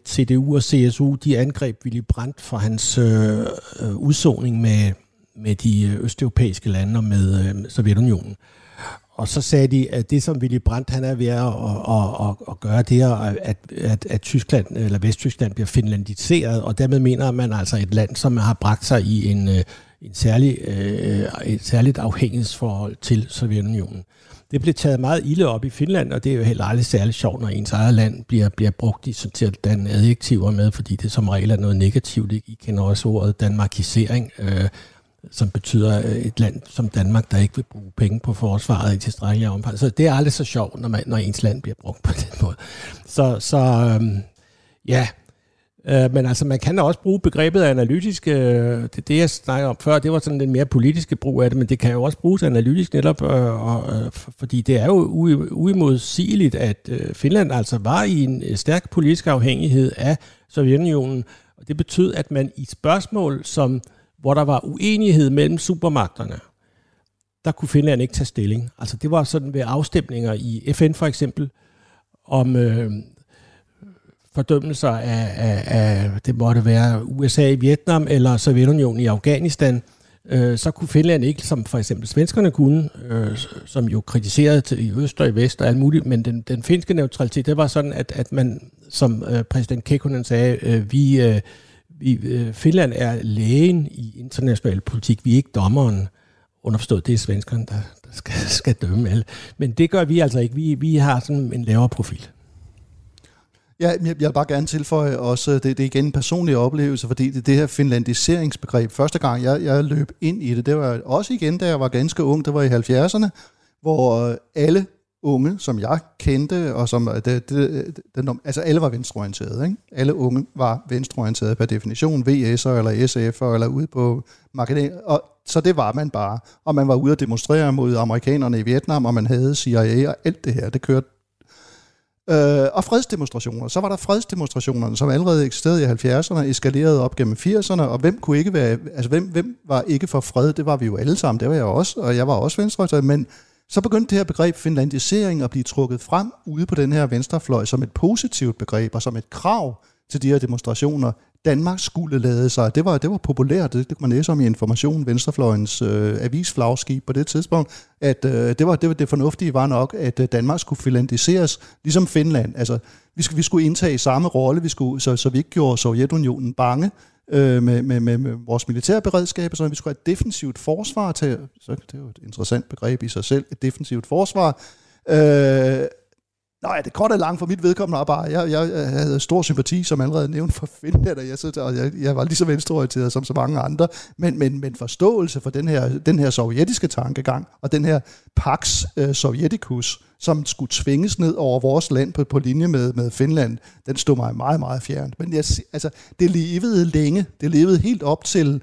CDU og CSU, de angreb Willy Brandt for hans øh, øh, udsoning med, med de øh, østeuropæiske lande og med øh, Sovjetunionen. Og så sagde de, at det, som Willy Brandt han er ved at, at, at, at gøre, det er, at, at, at Tyskland eller Vesttyskland bliver finlandiseret, og dermed mener man altså et land, som har bragt sig i en, øh, en særlig, øh, et særligt afhængighedsforhold til Sovjetunionen. Det blev taget meget ilde op i Finland, og det er jo heller aldrig særlig sjovt, når ens eget land bliver, bliver brugt i, til at danne adjektiver med, fordi det som regel er noget negativt. I kender også ordet danmarkisering, øh, som betyder øh, et land som Danmark, der ikke vil bruge penge på forsvaret i tilstrækkelig omfang. Så det er aldrig så sjovt, når, man, når ens land bliver brugt på den måde. Så, så øh, ja, Øh, men altså, man kan også bruge begrebet analytisk. Øh, det, det, jeg snakkede om før, det var sådan den mere politiske brug af det, men det kan jo også bruges analytisk netop, øh, og, øh, fordi det er jo uimodsigeligt, at øh, Finland altså var i en øh, stærk politisk afhængighed af Sovjetunionen, og det betød, at man i spørgsmål, som, hvor der var uenighed mellem supermagterne, der kunne Finland ikke tage stilling. Altså det var sådan ved afstemninger i FN for eksempel, om øh, fordømmelser af, af, af, det måtte være USA i Vietnam eller Sovjetunionen i Afghanistan, øh, så kunne Finland ikke, som for eksempel svenskerne kunne, øh, som jo kritiserede til, i øst og i vest og alt muligt, men den, den finske neutralitet, det var sådan, at, at man, som øh, præsident Kekkonen sagde, øh, vi, øh, vi, øh, Finland er lægen i international politik, vi er ikke dommeren. Underforstået, det er svenskerne, der, der skal, skal dømme alle. Men det gør vi altså ikke. Vi, vi har sådan en lavere profil. Ja, jeg vil bare gerne tilføje også, det, det er igen en personlig oplevelse, fordi det, det her finlandiseringsbegreb, første gang jeg, jeg løb ind i det, det var også igen, da jeg var ganske ung, det var i 70'erne, hvor øh, alle unge, som jeg kendte, og som øh, det, det, det, altså alle var venstreorienterede. Ikke? Alle unge var venstreorienterede per definition, VS'er eller SF'er eller ude på marginal. Og så det var man bare. Og man var ude at demonstrere mod amerikanerne i Vietnam, og man havde CIA og alt det her. Det kørte Øh, og fredsdemonstrationer. Så var der fredsdemonstrationerne, som allerede eksisterede i 70'erne, eskalerede op gennem 80'erne, og hvem kunne ikke være, altså hvem, hvem var ikke for fred? Det var vi jo alle sammen, det var jeg også, og jeg var også venstreorienteret, men så begyndte det her begreb finlandisering at blive trukket frem ude på den her venstrefløj som et positivt begreb og som et krav til de her demonstrationer. Danmark skulle lade sig. Det var, det var populært, det, det kunne man læse om i Information, Venstrefløjens øh, avisflagskib på det tidspunkt, at øh, det, var, det var det fornuftige var nok, at øh, Danmark skulle finlandiseres, ligesom Finland. Altså, vi skulle, vi skulle indtage samme rolle, vi skulle, så, så vi ikke gjorde Sovjetunionen bange øh, med, med, med, med vores militærberedskab, så vi skulle have et defensivt forsvar til, så det er jo et interessant begreb i sig selv, et defensivt forsvar, øh, Nej, det korte og langt for mit vedkommende arbejde. jeg, jeg, jeg havde stor sympati, som allerede nævnt for Finland, og jeg, og jeg, jeg var lige så venstreorienteret som så mange andre, men, men, men forståelse for den her, den her sovjetiske tankegang, og den her Pax øh, Sovjeticus, som skulle tvinges ned over vores land på, på linje med, med Finland, den stod mig meget, meget fjernt. Men jeg, altså, det levede længe. Det levede helt op til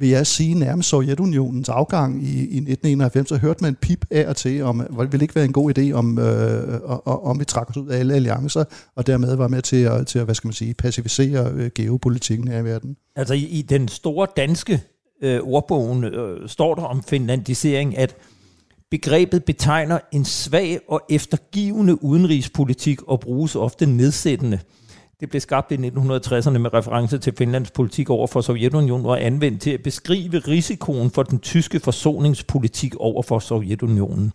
vil jeg sige, nærmest Sovjetunionens afgang i, i 1991, så hørte man pip af og til, om det ville ikke være en god idé, om, øh, øh om vi trak os ud af alle alliancer, og dermed var med til at, til at hvad skal man sige, pacificere øh, geopolitikken her i verden. Altså i, i den store danske øh, ordbogen øh, står der om finlandisering, at begrebet betegner en svag og eftergivende udenrigspolitik og bruges ofte nedsættende. Det blev skabt i 1960'erne med reference til Finlands politik over for Sovjetunionen og anvendt til at beskrive risikoen for den tyske forsoningspolitik over for Sovjetunionen.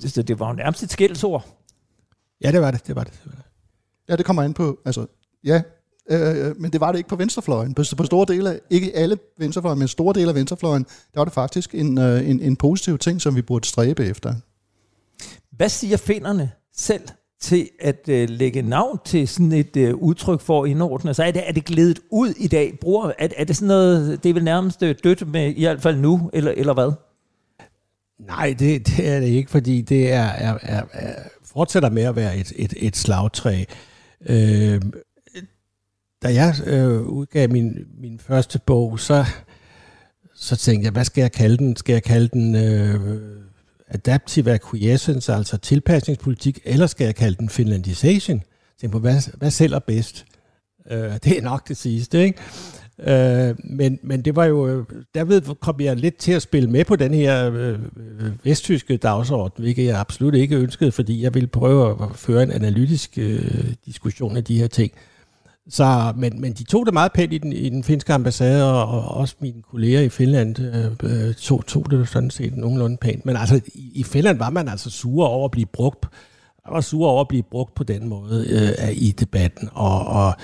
Så det var jo nærmest et skældsord. Ja, det var det. det, var det, det, var det. Ja, det kommer ind på, altså, ja, øh, men det var det ikke på venstrefløjen. På, på store dele, ikke alle venstrefløjen, men store dele af venstrefløjen, der var det faktisk en, øh, en, en positiv ting, som vi burde stræbe efter. Hvad siger finderne selv til at øh, lægge navn til sådan et øh, udtryk for at indordne sig? Er det, er det glædet ud i dag? Bruger, er, er det sådan noget, det er vel nærmest øh, dødt med, i hvert fald nu, eller, eller hvad? Nej, det, det er det ikke, fordi det er, er, er, er fortsætter med at være et, et, et slagtræ. Øh, da jeg øh, udgav min, min første bog, så, så tænkte jeg, hvad skal jeg kalde den? Skal jeg kalde den... Øh, adaptive acquiescence, altså tilpasningspolitik, eller skal jeg kalde den finlandisation? Tænk på, hvad, hvad sælger bedst? Øh, det er nok det sidste, ikke? Øh, men, men det var jo, derved kom jeg lidt til at spille med på den her øh, vesttyske dagsorden, hvilket jeg absolut ikke ønskede, fordi jeg ville prøve at føre en analytisk øh, diskussion af de her ting. Så, men, men de tog det meget pænt i den, i den finske ambassade, og, og også mine kolleger i Finland øh, øh tog, tog det sådan set nogenlunde pænt. Men altså, i, i Finland var man altså sure over at blive brugt, var sure over at blive brugt på den måde øh, i debatten. Og, og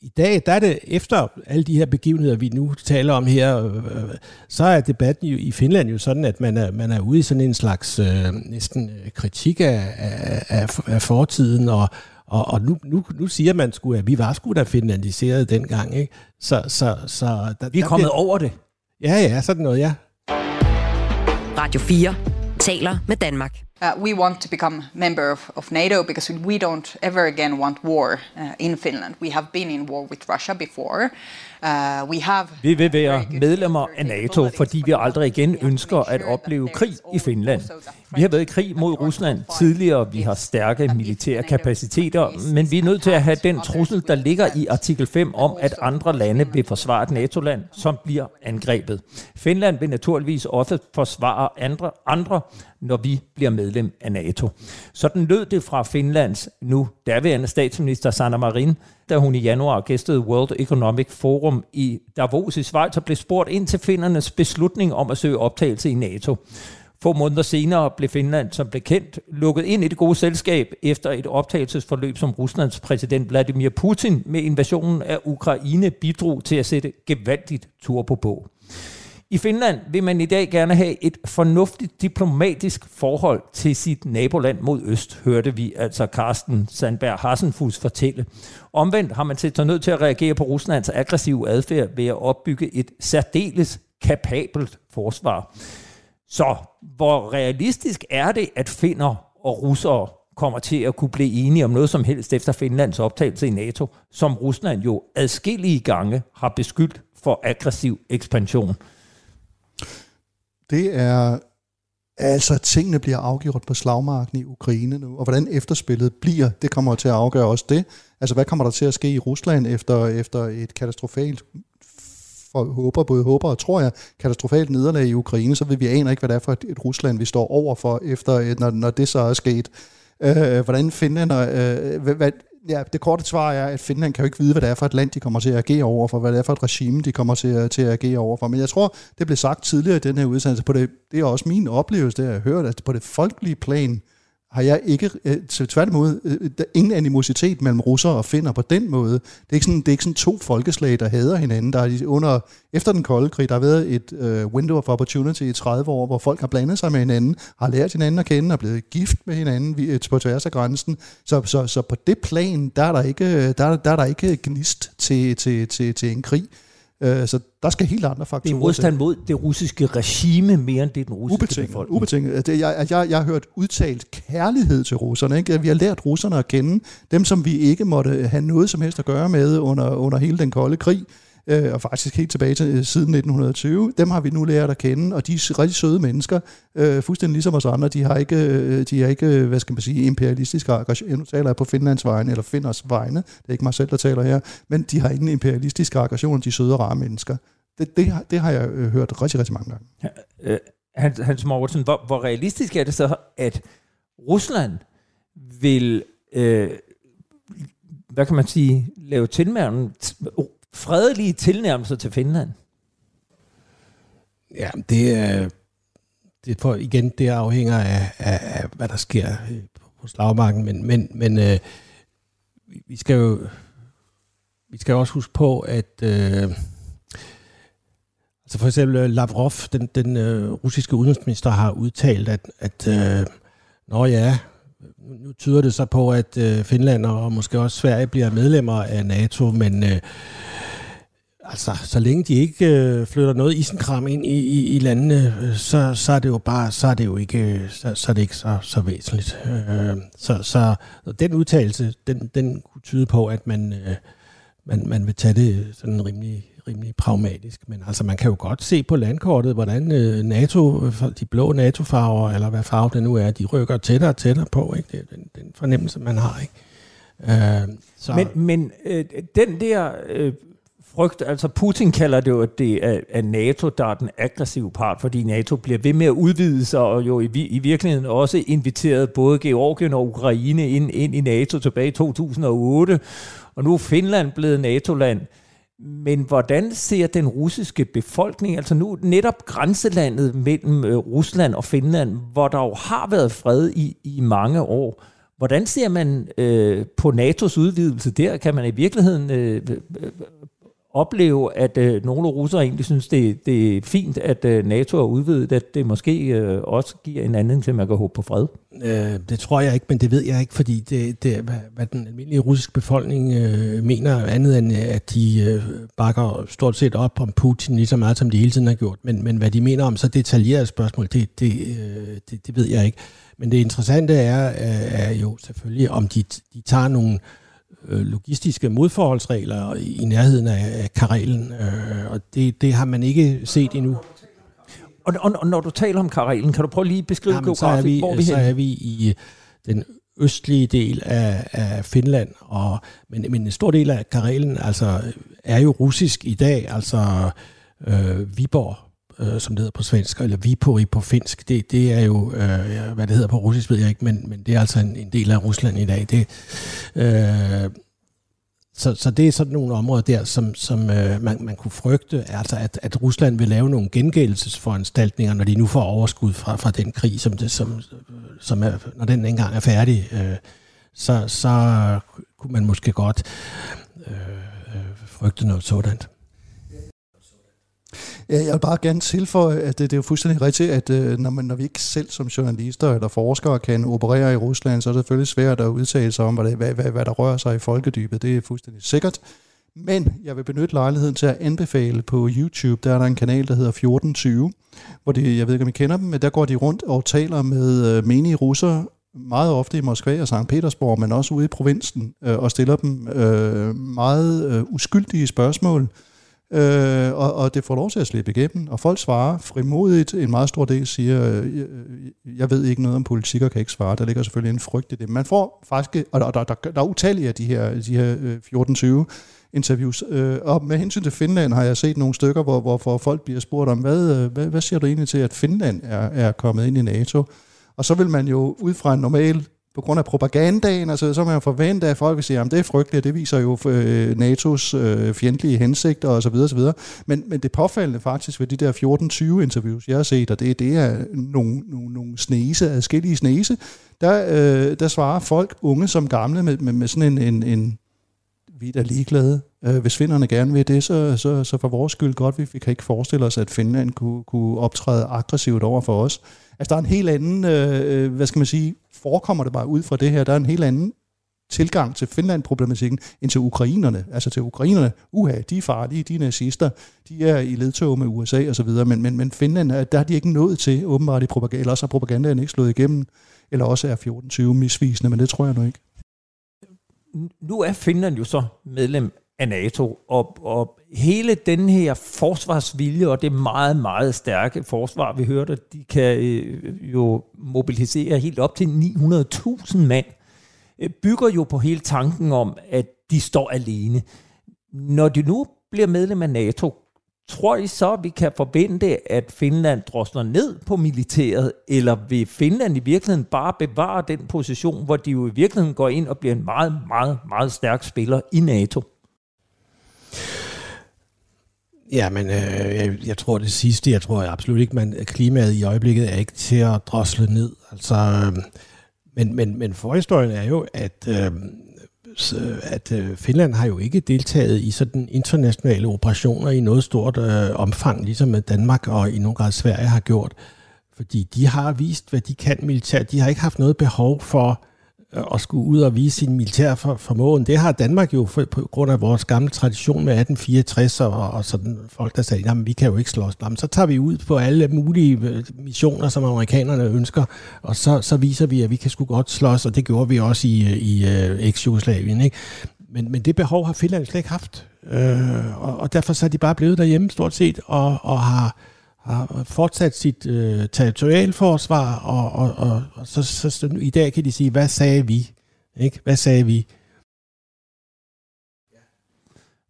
i dag, der er det efter alle de her begivenheder, vi nu taler om her, øh, øh så er debatten jo i Finland jo sådan, at man er, man er ude i sådan en slags øh, næsten øh, kritik af, af, af fortiden, og, og, og nu, nu, nu siger man sgu, at vi var sgu da finlandiseret dengang. Ikke? Så, så, så der, vi er kommet bliver... over det. Ja, ja, sådan noget, ja. Radio 4 taler med Danmark. Uh, we want to become member of, of NATO because we don't ever again want war uh, in Finland. We have been in war with Russia before. Uh, Vi vil være medlemmer af NATO, fordi vi aldrig igen ønsker at opleve krig i Finland. Vi har været i krig mod Rusland tidligere, vi har stærke militære kapaciteter, men vi er nødt til at have den trussel, der ligger i artikel 5 om, at andre lande vil forsvare et NATO-land, som bliver angrebet. Finland vil naturligvis også forsvare andre, andre når vi bliver medlem af NATO. Sådan lød det fra Finlands nu daværende statsminister Sanna Marin, da hun i januar gæstede World Economic Forum i Davos i Schweiz og blev spurgt ind til findernes beslutning om at søge optagelse i NATO. Få måneder senere blev Finland som blev kendt lukket ind i det gode selskab efter et optagelsesforløb, som Ruslands præsident Vladimir Putin med invasionen af Ukraine bidrog til at sætte gevaldigt tur på. I Finland vil man i dag gerne have et fornuftigt diplomatisk forhold til sit naboland mod øst, hørte vi altså Carsten Sandberg Hassenfus fortælle. Omvendt har man set sig nødt til at reagere på Ruslands aggressive adfærd ved at opbygge et særdeles kapabelt forsvar. Så hvor realistisk er det, at finder og russere kommer til at kunne blive enige om noget som helst efter Finlands optagelse i NATO, som Rusland jo adskillige gange har beskyldt for aggressiv ekspansion? Det er altså, at tingene bliver afgjort på slagmarken i Ukraine nu, og hvordan efterspillet bliver, det kommer til at afgøre også det. Altså, hvad kommer der til at ske i Rusland efter, efter et katastrofalt for håber, både håber og tror jeg, katastrofalt nederlag i Ukraine, så vil vi aner ikke, hvad det er for et, et Rusland, vi står over for, efter, når, når det så er sket. Øh, hvordan Finland, øh, hvad, hvad, ja, det korte svar er, at Finland kan jo ikke vide, hvad det er for et land, de kommer til at agere over for, hvad det er for et regime, de kommer til at, til at agere over for. Men jeg tror, det blev sagt tidligere i den her udsendelse, på det, det er også min oplevelse, det har jeg hørt, at på det folkelige plan, har jeg ikke, øh, tværtimod, øh, øh, der er ingen animositet mellem russer og finner på den måde. Det er ikke sådan, det er ikke sådan to folkeslag, der hader hinanden. Der er under, efter den kolde krig, der har været et uh, window of opportunity i 30 år, hvor folk har blandet sig med hinanden, har lært hinanden at kende, og blevet gift med hinanden på tværs af grænsen. Så, så, så på det plan, der er der ikke, der, der er der ikke gnist til, til, til, til en krig. Øh, så der skal helt andre faktorer Det er modstand mod det russiske regime mere end det den russiske ubetinget, befolkning. Ubetinget. Det, jeg, jeg, jeg har hørt udtalt kærlighed til russerne. Ikke? Vi har lært russerne at kende. Dem, som vi ikke måtte have noget som helst at gøre med under, under hele den kolde krig øh, og faktisk helt tilbage til øh, siden 1920. Dem har vi nu lært at kende, og de er rigtig søde mennesker, øh, fuldstændig ligesom os andre. De har ikke, øh, de har ikke øh, hvad skal man sige, imperialistiske aggression. Nu taler jeg på Finlands vegne, eller Finders vegne. Det er ikke mig selv, der taler her. Men de har ingen imperialistiske aggression, de søde og rare mennesker. Det, det, det har jeg øh, hørt rigtig, rigtig mange gange. Ja, øh, Hans, Hans Mortensen, hvor, hvor realistisk er det så, at Rusland vil, øh, hvad kan man sige, lave tilmærken, fredelige tilnærmelser til Finland? Ja, det er, det for, igen, det afhænger af, af, af hvad der sker på slagmarken, men, men, men øh, vi skal jo vi skal også huske på, at øh, altså for eksempel øh, Lavrov, den, den øh, russiske udenrigsminister, har udtalt, at, at øh, nå ja, nu tyder det så på, at øh, Finland og måske også Sverige bliver medlemmer af NATO, men øh, Altså, så længe de ikke øh, flytter noget isenkram ind i, i, i landene, øh, så, så er det jo bare, så er det jo ikke, øh, så, så er det ikke så, så væsentligt. Øh, så, så den udtalelse, den, den kunne tyde på, at man, øh, man, man vil tage det sådan rimelig, rimelig pragmatisk. Men altså, man kan jo godt se på landkortet, hvordan øh, NATO, øh, de blå NATO-farver, eller hvad farve det nu er, de rykker tættere og tættere på. Ikke? Det er den, den fornemmelse, man har. Ikke? Øh, så. Men, men øh, den der øh, frygt. Altså Putin kalder det jo, at det er, er NATO, der er den aggressive part, fordi NATO bliver ved med at udvide sig, og jo i, i virkeligheden også inviteret både Georgien og Ukraine ind, ind i NATO tilbage i 2008, og nu er Finland blevet NATO-land. Men hvordan ser den russiske befolkning, altså nu netop grænselandet mellem øh, Rusland og Finland, hvor der jo har været fred i, i mange år, hvordan ser man øh, på NATO's udvidelse der? Kan man i virkeligheden øh, øh, øh opleve, at øh, nogle russere egentlig synes, det, det er fint, at øh, NATO er udvidet, at det måske øh, også giver en anden til, at man kan håbe på fred? Øh, det tror jeg ikke, men det ved jeg ikke, fordi det, det hvad, hvad den almindelige russiske befolkning øh, mener, andet end øh, at de øh, bakker stort set op om Putin lige så meget, som de hele tiden har gjort. Men, men hvad de mener om så detaljeret spørgsmål, det, det, øh, det, det ved jeg ikke. Men det interessante er, øh, er jo selvfølgelig, om de, de tager nogle øh, logistiske modforholdsregler i nærheden af, af Karelen, øh, og det, det har man ikke set endnu. Og, og, og når du taler om Karelen, kan du prøve lige at beskrive Jamen, er vi, hvor vi så hen? er vi i den østlige del af, af Finland, og, men, men en stor del af Karelen altså, er jo russisk i dag, altså øh, Viborg, øh, som det hedder på svensk, eller Vipori på finsk, det, det er jo, øh, hvad det hedder på russisk, ved jeg ikke, men, men det er altså en, en del af Rusland i dag. Det, øh, så, så det er sådan nogle områder der, som, som øh, man, man kunne frygte, altså at, at Rusland vil lave nogle gengældelsesforanstaltninger, når de nu får overskud fra, fra den krig, som, det, som, som er, når den engang er færdig, øh, så, så kunne man måske godt øh, øh frygte noget sådan. Ja, jeg vil bare gerne tilføje, at det, det er jo fuldstændig rigtigt, at øh, når, man, når vi ikke selv som journalister eller forskere kan operere i Rusland, så er det selvfølgelig svært at udtale sig om, hvad, hvad, hvad, hvad der rører sig i folkedybet. Det er fuldstændig sikkert. Men jeg vil benytte lejligheden til at anbefale på YouTube, der er der en kanal, der hedder 1420, hvor de, jeg ved ikke, om I kender dem, men der går de rundt og taler med øh, menige russere, meget ofte i Moskva og St. Petersborg, men også ude i provinsen, øh, og stiller dem øh, meget øh, uskyldige spørgsmål, øh, og, og det får lov til at slippe igennem, og folk svarer frimodigt. En meget stor del siger, øh, øh, jeg ved ikke noget om politik og kan ikke svare. Der ligger selvfølgelig en frygt i det. Man får faktisk, og der, der, der, der er utallige af de her, de her øh, 14-20 interviews. Øh, og med hensyn til Finland har jeg set nogle stykker, hvor, hvor, folk bliver spurgt om, hvad, øh, hvad, hvad siger du egentlig til, at Finland er, er kommet ind i NATO? Og så vil man jo ud fra en normal på grund af propagandaen, altså, så man jo forvente, at folk vil sige, at det er frygteligt, det viser jo øh, NATO's øh, fjendtlige hensigter osv. osv. Men, men det påfaldende faktisk ved de der 14-20 interviews, jeg har set, og det, det er nogle, nogle, nogle snese, adskillige snese, der, øh, der svarer folk, unge som gamle, med, med, med sådan en, en, en vi er da ligeglade. Øh, hvis finderne gerne vil det, så, så, så for vores skyld godt. Vi, vi kan ikke forestille os, at Finland kunne, kunne optræde aggressivt over for os. Altså, der er en helt anden, øh, øh hvad skal man sige, forekommer det bare ud fra det her, der er en helt anden tilgang til Finland-problematikken end til ukrainerne. Altså til ukrainerne, uha, de er farlige, de er nazister, de er i ledtog med USA og så videre, men, men, men Finland, der har de ikke nået til, åbenbart i propaganda, eller også har propagandaen ikke slået igennem, eller også er 14-20 misvisende, men det tror jeg nu ikke. Nu er Finland jo så medlem af NATO, og, og hele den her forsvarsvilje og det meget, meget stærke forsvar, vi hørte, de kan øh, jo mobilisere helt op til 900.000 mand, øh, bygger jo på hele tanken om, at de står alene. Når de nu bliver medlem af NATO, tror I så, at vi kan forvente, at Finland drosler ned på militæret, eller vil Finland i virkeligheden bare bevare den position, hvor de jo i virkeligheden går ind og bliver en meget, meget, meget stærk spiller i NATO? Ja, men øh, jeg, jeg tror det sidste, jeg tror absolut ikke, man klimaet i øjeblikket er ikke til at drosle ned. Altså, øh, men, men, men forhistorien er jo, at, øh, at øh, Finland har jo ikke deltaget i sådan internationale operationer i noget stort øh, omfang, ligesom øh, Danmark og i nogen grad Sverige har gjort. Fordi de har vist, hvad de kan militært. De har ikke haft noget behov for Øh, at skulle ud og vise sin militære for, formåen. Det har Danmark jo for, på grund af vores gamle tradition med 1864 og, og sådan folk, der sagde, jamen vi kan jo ikke slås. Jamen, så tager vi ud på alle mulige øh, missioner, som amerikanerne ønsker, og så, så viser vi, at vi kan sgu godt slås, og det gjorde vi også i, øh, i i eks-Jugoslavien. Ikke? Men, men det behov har Finland slet ikke haft, øh, og, og derfor så er de bare blevet derhjemme stort set, og, og har har fortsat sit øh, territorialforsvar, og, og, og, og så, så, så i dag kan de sige, hvad sagde vi? Ikke? Hvad sagde vi?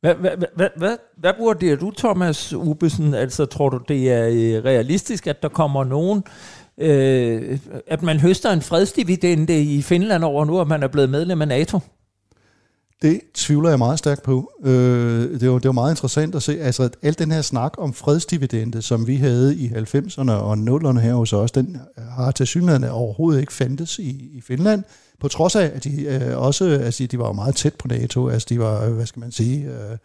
Hvad, hvad, hvad, hvad, hvad vurderer du, Thomas Ubesen? Altså, tror du, det er øh, realistisk, at der kommer nogen, øh, at man høster en fredsdividende i Finland over nu, at man er blevet medlem af NATO? Det tvivler jeg meget stærkt på. Øh, det, var, det var meget interessant at se, altså at al den her snak om fredsdividende, som vi havde i 90'erne og 0'erne her hos os, den har til synligheden overhovedet ikke fandtes i, i Finland, på trods af, at de øh, også, altså de var jo meget tæt på NATO, altså de var, øh, hvad skal man sige, øh, øh,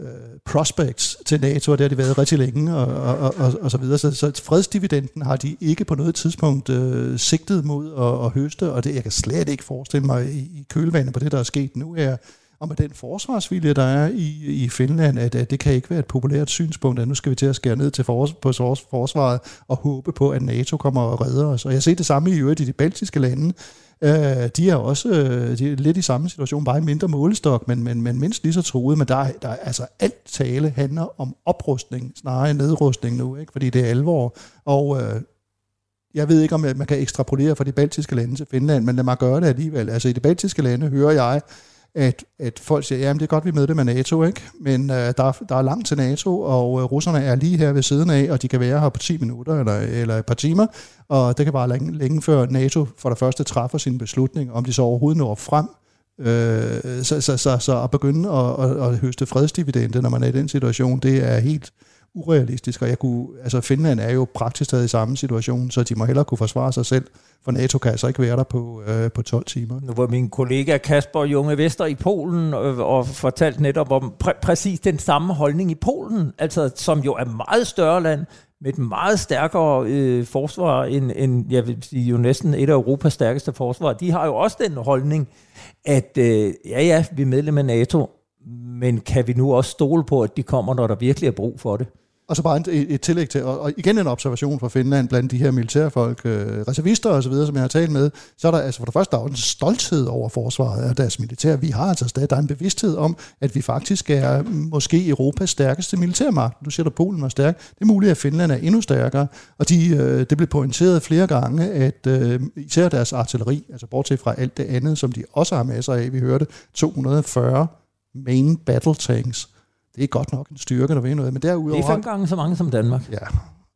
Øh, prospects til NATO, og det har de været rigtig længe, og, og, og, og så videre. Så, så fredsdividenden har de ikke på noget tidspunkt øh, sigtet mod at, at høste, og det jeg kan slet ikke forestille mig i, i kølvandet på det, der er sket nu her, og med den forsvarsvilje, der er i, i Finland, at, at det kan ikke være et populært synspunkt, at nu skal vi til at skære ned til fors, på forsvaret og håbe på, at NATO kommer og redder os. Og jeg ser det samme i øvrigt i de baltiske lande. Øh, de er også øh, de er lidt i samme situation, bare i mindre målestok, men, men, men mindst lige så troet. Men der, der altså alt tale handler om oprustning, snarere end nedrustning nu, ikke? fordi det er alvor. Og øh, jeg ved ikke, om man kan ekstrapolere fra de baltiske lande til Finland, men lad mig gøre det alligevel. Altså i de baltiske lande hører jeg, at, at folk siger, at det er godt, vi er medlem af NATO, ikke? men øh, der, der er langt til NATO, og øh, russerne er lige her ved siden af, og de kan være her på 10 minutter eller, eller et par timer, og det kan bare længe, længe før NATO for det første træffer sin beslutning, om de så overhovedet når frem Øh, så, så, så, så at begynde at, at, at høste fredsdividende, når man er i den situation, det er helt urealistisk, og jeg kunne, altså Finland er jo praktisk taget i samme situation, så de må hellere kunne forsvare sig selv, for NATO kan altså ikke være der på, øh, på 12 timer. Nu var min kollega Kasper Junge Vester i Polen og, og fortalte netop om præ- præcis den samme holdning i Polen, altså som jo er meget større land, med et meget stærkere øh, forsvar end, end, jeg vil sige, jo næsten et af Europas stærkeste forsvar. De har jo også den holdning, at øh, ja, ja, vi er medlem af NATO, men kan vi nu også stole på, at de kommer, når der virkelig er brug for det? Og så bare et, et tillæg til, og, og igen en observation fra Finland blandt de her militærfolk, øh, reservister og så videre, som jeg har talt med, så er der altså for det første, der er en stolthed over forsvaret af deres militær. Vi har altså stadig, der er en bevidsthed om, at vi faktisk er måske Europas stærkeste militærmagt. Du siger, at Polen var stærk. Det er muligt, at Finland er endnu stærkere, og de, øh, det blev pointeret flere gange, at øh, især deres artilleri, altså bortset fra alt det andet, som de også har masser af, vi hørte 240 main battle tanks, det er godt nok en styrke, der vil noget. Men derudover, det er fem gange så mange som Danmark. Ja.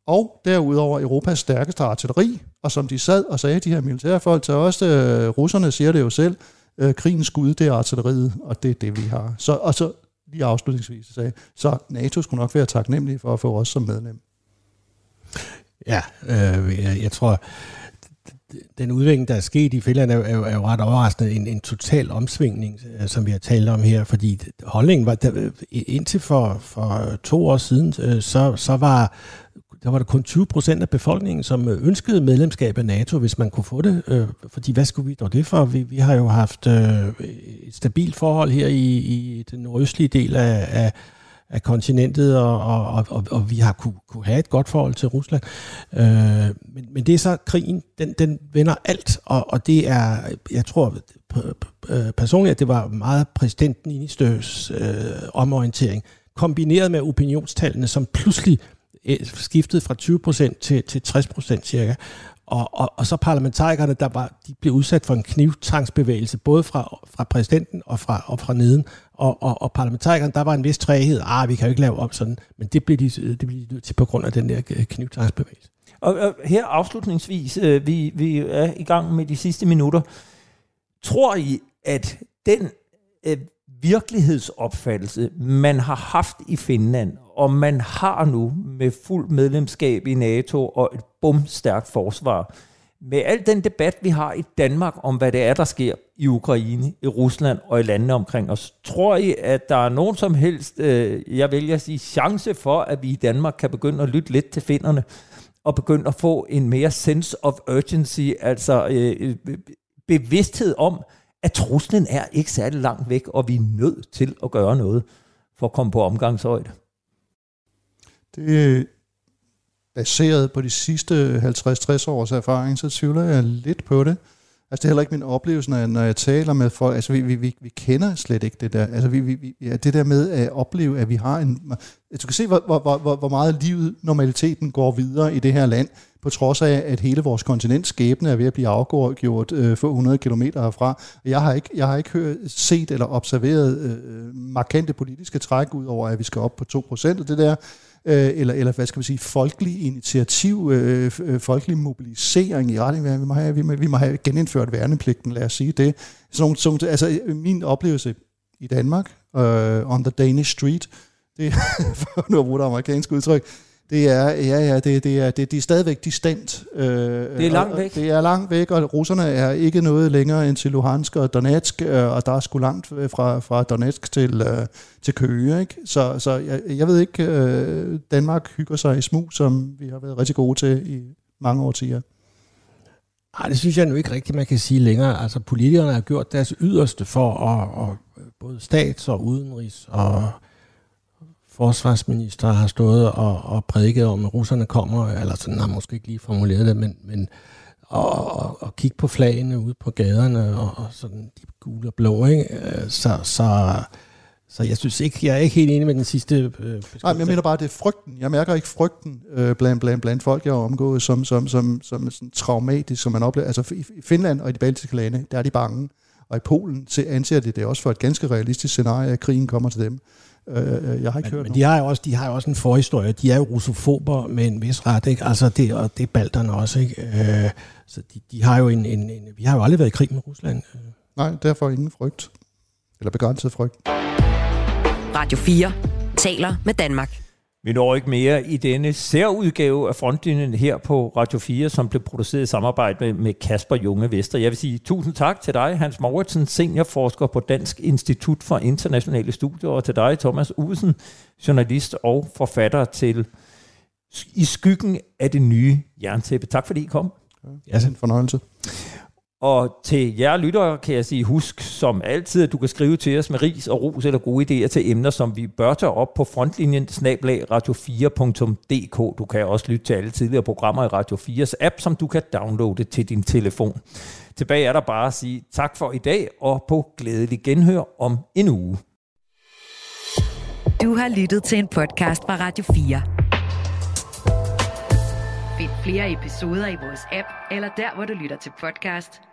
Og derudover Europas stærkeste artilleri, og som de sad og sagde, de her militærfolk til os, øh, russerne siger det jo selv, øh, krigens skud, det er artilleriet, og det er det, vi har. Så, og så lige afslutningsvis sagde, så NATO skulle nok være taknemmelig for at få os som medlem. Ja, øh, jeg, jeg tror, den udvikling, der er sket i Finland, er, er, er jo ret overraskende en, en total omsvingning, øh, som vi har talt om her, fordi holdningen var, der, øh, indtil for, for to år siden, øh, så, så var der var der kun 20 procent af befolkningen, som ønskede medlemskab af NATO, hvis man kunne få det. Øh, fordi hvad skulle vi dog det for? Vi, vi har jo haft et stabilt forhold her i, i den nordøstlige del af, af, af kontinentet, og, og, og, og vi har kunne, kunne have et godt forhold til Rusland. Øh, men, men det er så, krigen, den, den vender alt, og, og det er, jeg tror personligt, at det var meget præsidenten i Støs øh, omorientering, kombineret med opinionstallene, som pludselig øh, skiftede fra 20% til, til 60% cirka. Og, og, og så parlamentarikerne, der var, de blev udsat for en knivtangsbevægelse, både fra, fra præsidenten og fra, og fra neden. Og, og, og parlamentarikerne, der var en vis træhed. Ah, vi kan jo ikke lave om sådan. Men det blev de, øh, det blev de nødt til på grund af den der øh, knivtangsbevægelse. Og, og her afslutningsvis, øh, vi, vi er i gang med de sidste minutter. Tror I, at den øh, virkelighedsopfattelse, man har haft i Finland, og man har nu med fuld medlemskab i NATO og et bumstærkt forsvar, med al den debat, vi har i Danmark om, hvad det er, der sker i Ukraine, i Rusland og i landene omkring os, tror I, at der er nogen som helst, øh, jeg at sige, chance for, at vi i Danmark kan begynde at lytte lidt til finderne, og begynde at få en mere sense of urgency, altså øh, øh bevidsthed om, at truslen er ikke særlig langt væk, og vi er nødt til at gøre noget for at komme på omgangshøjde. Det øh, baseret på de sidste 50-60 års erfaring, så tvivler jeg lidt på det. Altså det er heller ikke min oplevelse, når jeg, når jeg taler med folk. Altså vi, vi, vi, vi kender slet ikke det der. Altså vi, vi, ja, det der med at opleve, at vi har en... Altså, du kan se, hvor, hvor, hvor, hvor meget livet, normaliteten går videre i det her land, på trods af, at hele vores kontinents skæbne er ved at blive afgjort øh, få 100 km herfra. Jeg har ikke, jeg har ikke hørt, set eller observeret øh, øh markante politiske træk ud over, at vi skal op på 2% af det der øh, eller, eller hvad skal vi sige, folkelig initiativ, øh, øh, folkelig mobilisering i retning af, vi må have, vi må, vi må have genindført værnepligten, lad os sige det. Sådan, sådan, altså øh, min oplevelse i Danmark, øh, on the Danish street, det for nu at bruge det amerikanske udtryk, det er, ja, ja, det, det er, det, de er stadigvæk distant. Øh, det er langt væk. Det er langt væk, og russerne er ikke noget længere end til Luhansk og Donetsk, øh, og der er sgu langt fra, fra Donetsk til, øh, til Køge. Ikke? Så, så jeg, jeg ved ikke, øh, Danmark hygger sig i smug, som vi har været rigtig gode til i mange årtier. Nej, det synes jeg nu ikke rigtigt, man kan sige længere. Altså, politikerne har gjort deres yderste for at, at både stats- og udenrigs og forsvarsminister har stået og, og prædiket om, at russerne kommer, eller sådan har måske ikke lige formuleret det, men, men og, og, og kigge på flagene ude på gaderne, og, og sådan de gule og blå, ikke? Øh, så, så, så jeg synes ikke, jeg er ikke helt enig med den sidste øh, Nej, men jeg mener bare, det er frygten. Jeg mærker ikke frygten øh, blandt, blandt, blandt folk, jeg har omgået, som, som, som, som sådan traumatisk, som man oplever. Altså i Finland og i de baltiske lande, der er de bange. Og i Polen anser de det også for et ganske realistisk scenarie, at krigen kommer til dem. Øh, jeg har ikke men, hørt men de har, jo også, de har jo også en forhistorie. De er jo russofober med en vis ret, ikke? Altså det, og det er balterne også, ikke? Øh, så de, de har jo en, en, en, vi har jo aldrig været i krig med Rusland. Nej, derfor ingen frygt. Eller begrænset frygt. Radio 4 taler med Danmark. Vi når ikke mere i denne særudgave af Frontlinjen her på Radio 4, som blev produceret i samarbejde med, med Kasper Junge Vester. Jeg vil sige tusind tak til dig, Hans Mauritsen, seniorforsker på Dansk Institut for Internationale Studier, og til dig, Thomas Usen, journalist og forfatter til I skyggen af det nye jerntæppe. Tak fordi I kom. Ja, det er en fornøjelse. Og til jer lyttere kan jeg sige, husk som altid, at du kan skrive til os med ris og ros eller gode idéer til emner, som vi bør tage op på frontlinjen snablag radio4.dk. Du kan også lytte til alle tidligere programmer i Radio 4's app, som du kan downloade til din telefon. Tilbage er der bare at sige tak for i dag, og på glædelig genhør om en uge. Du har lyttet til en podcast fra Radio 4. Find flere episoder i vores app, eller der, hvor du lytter til podcast.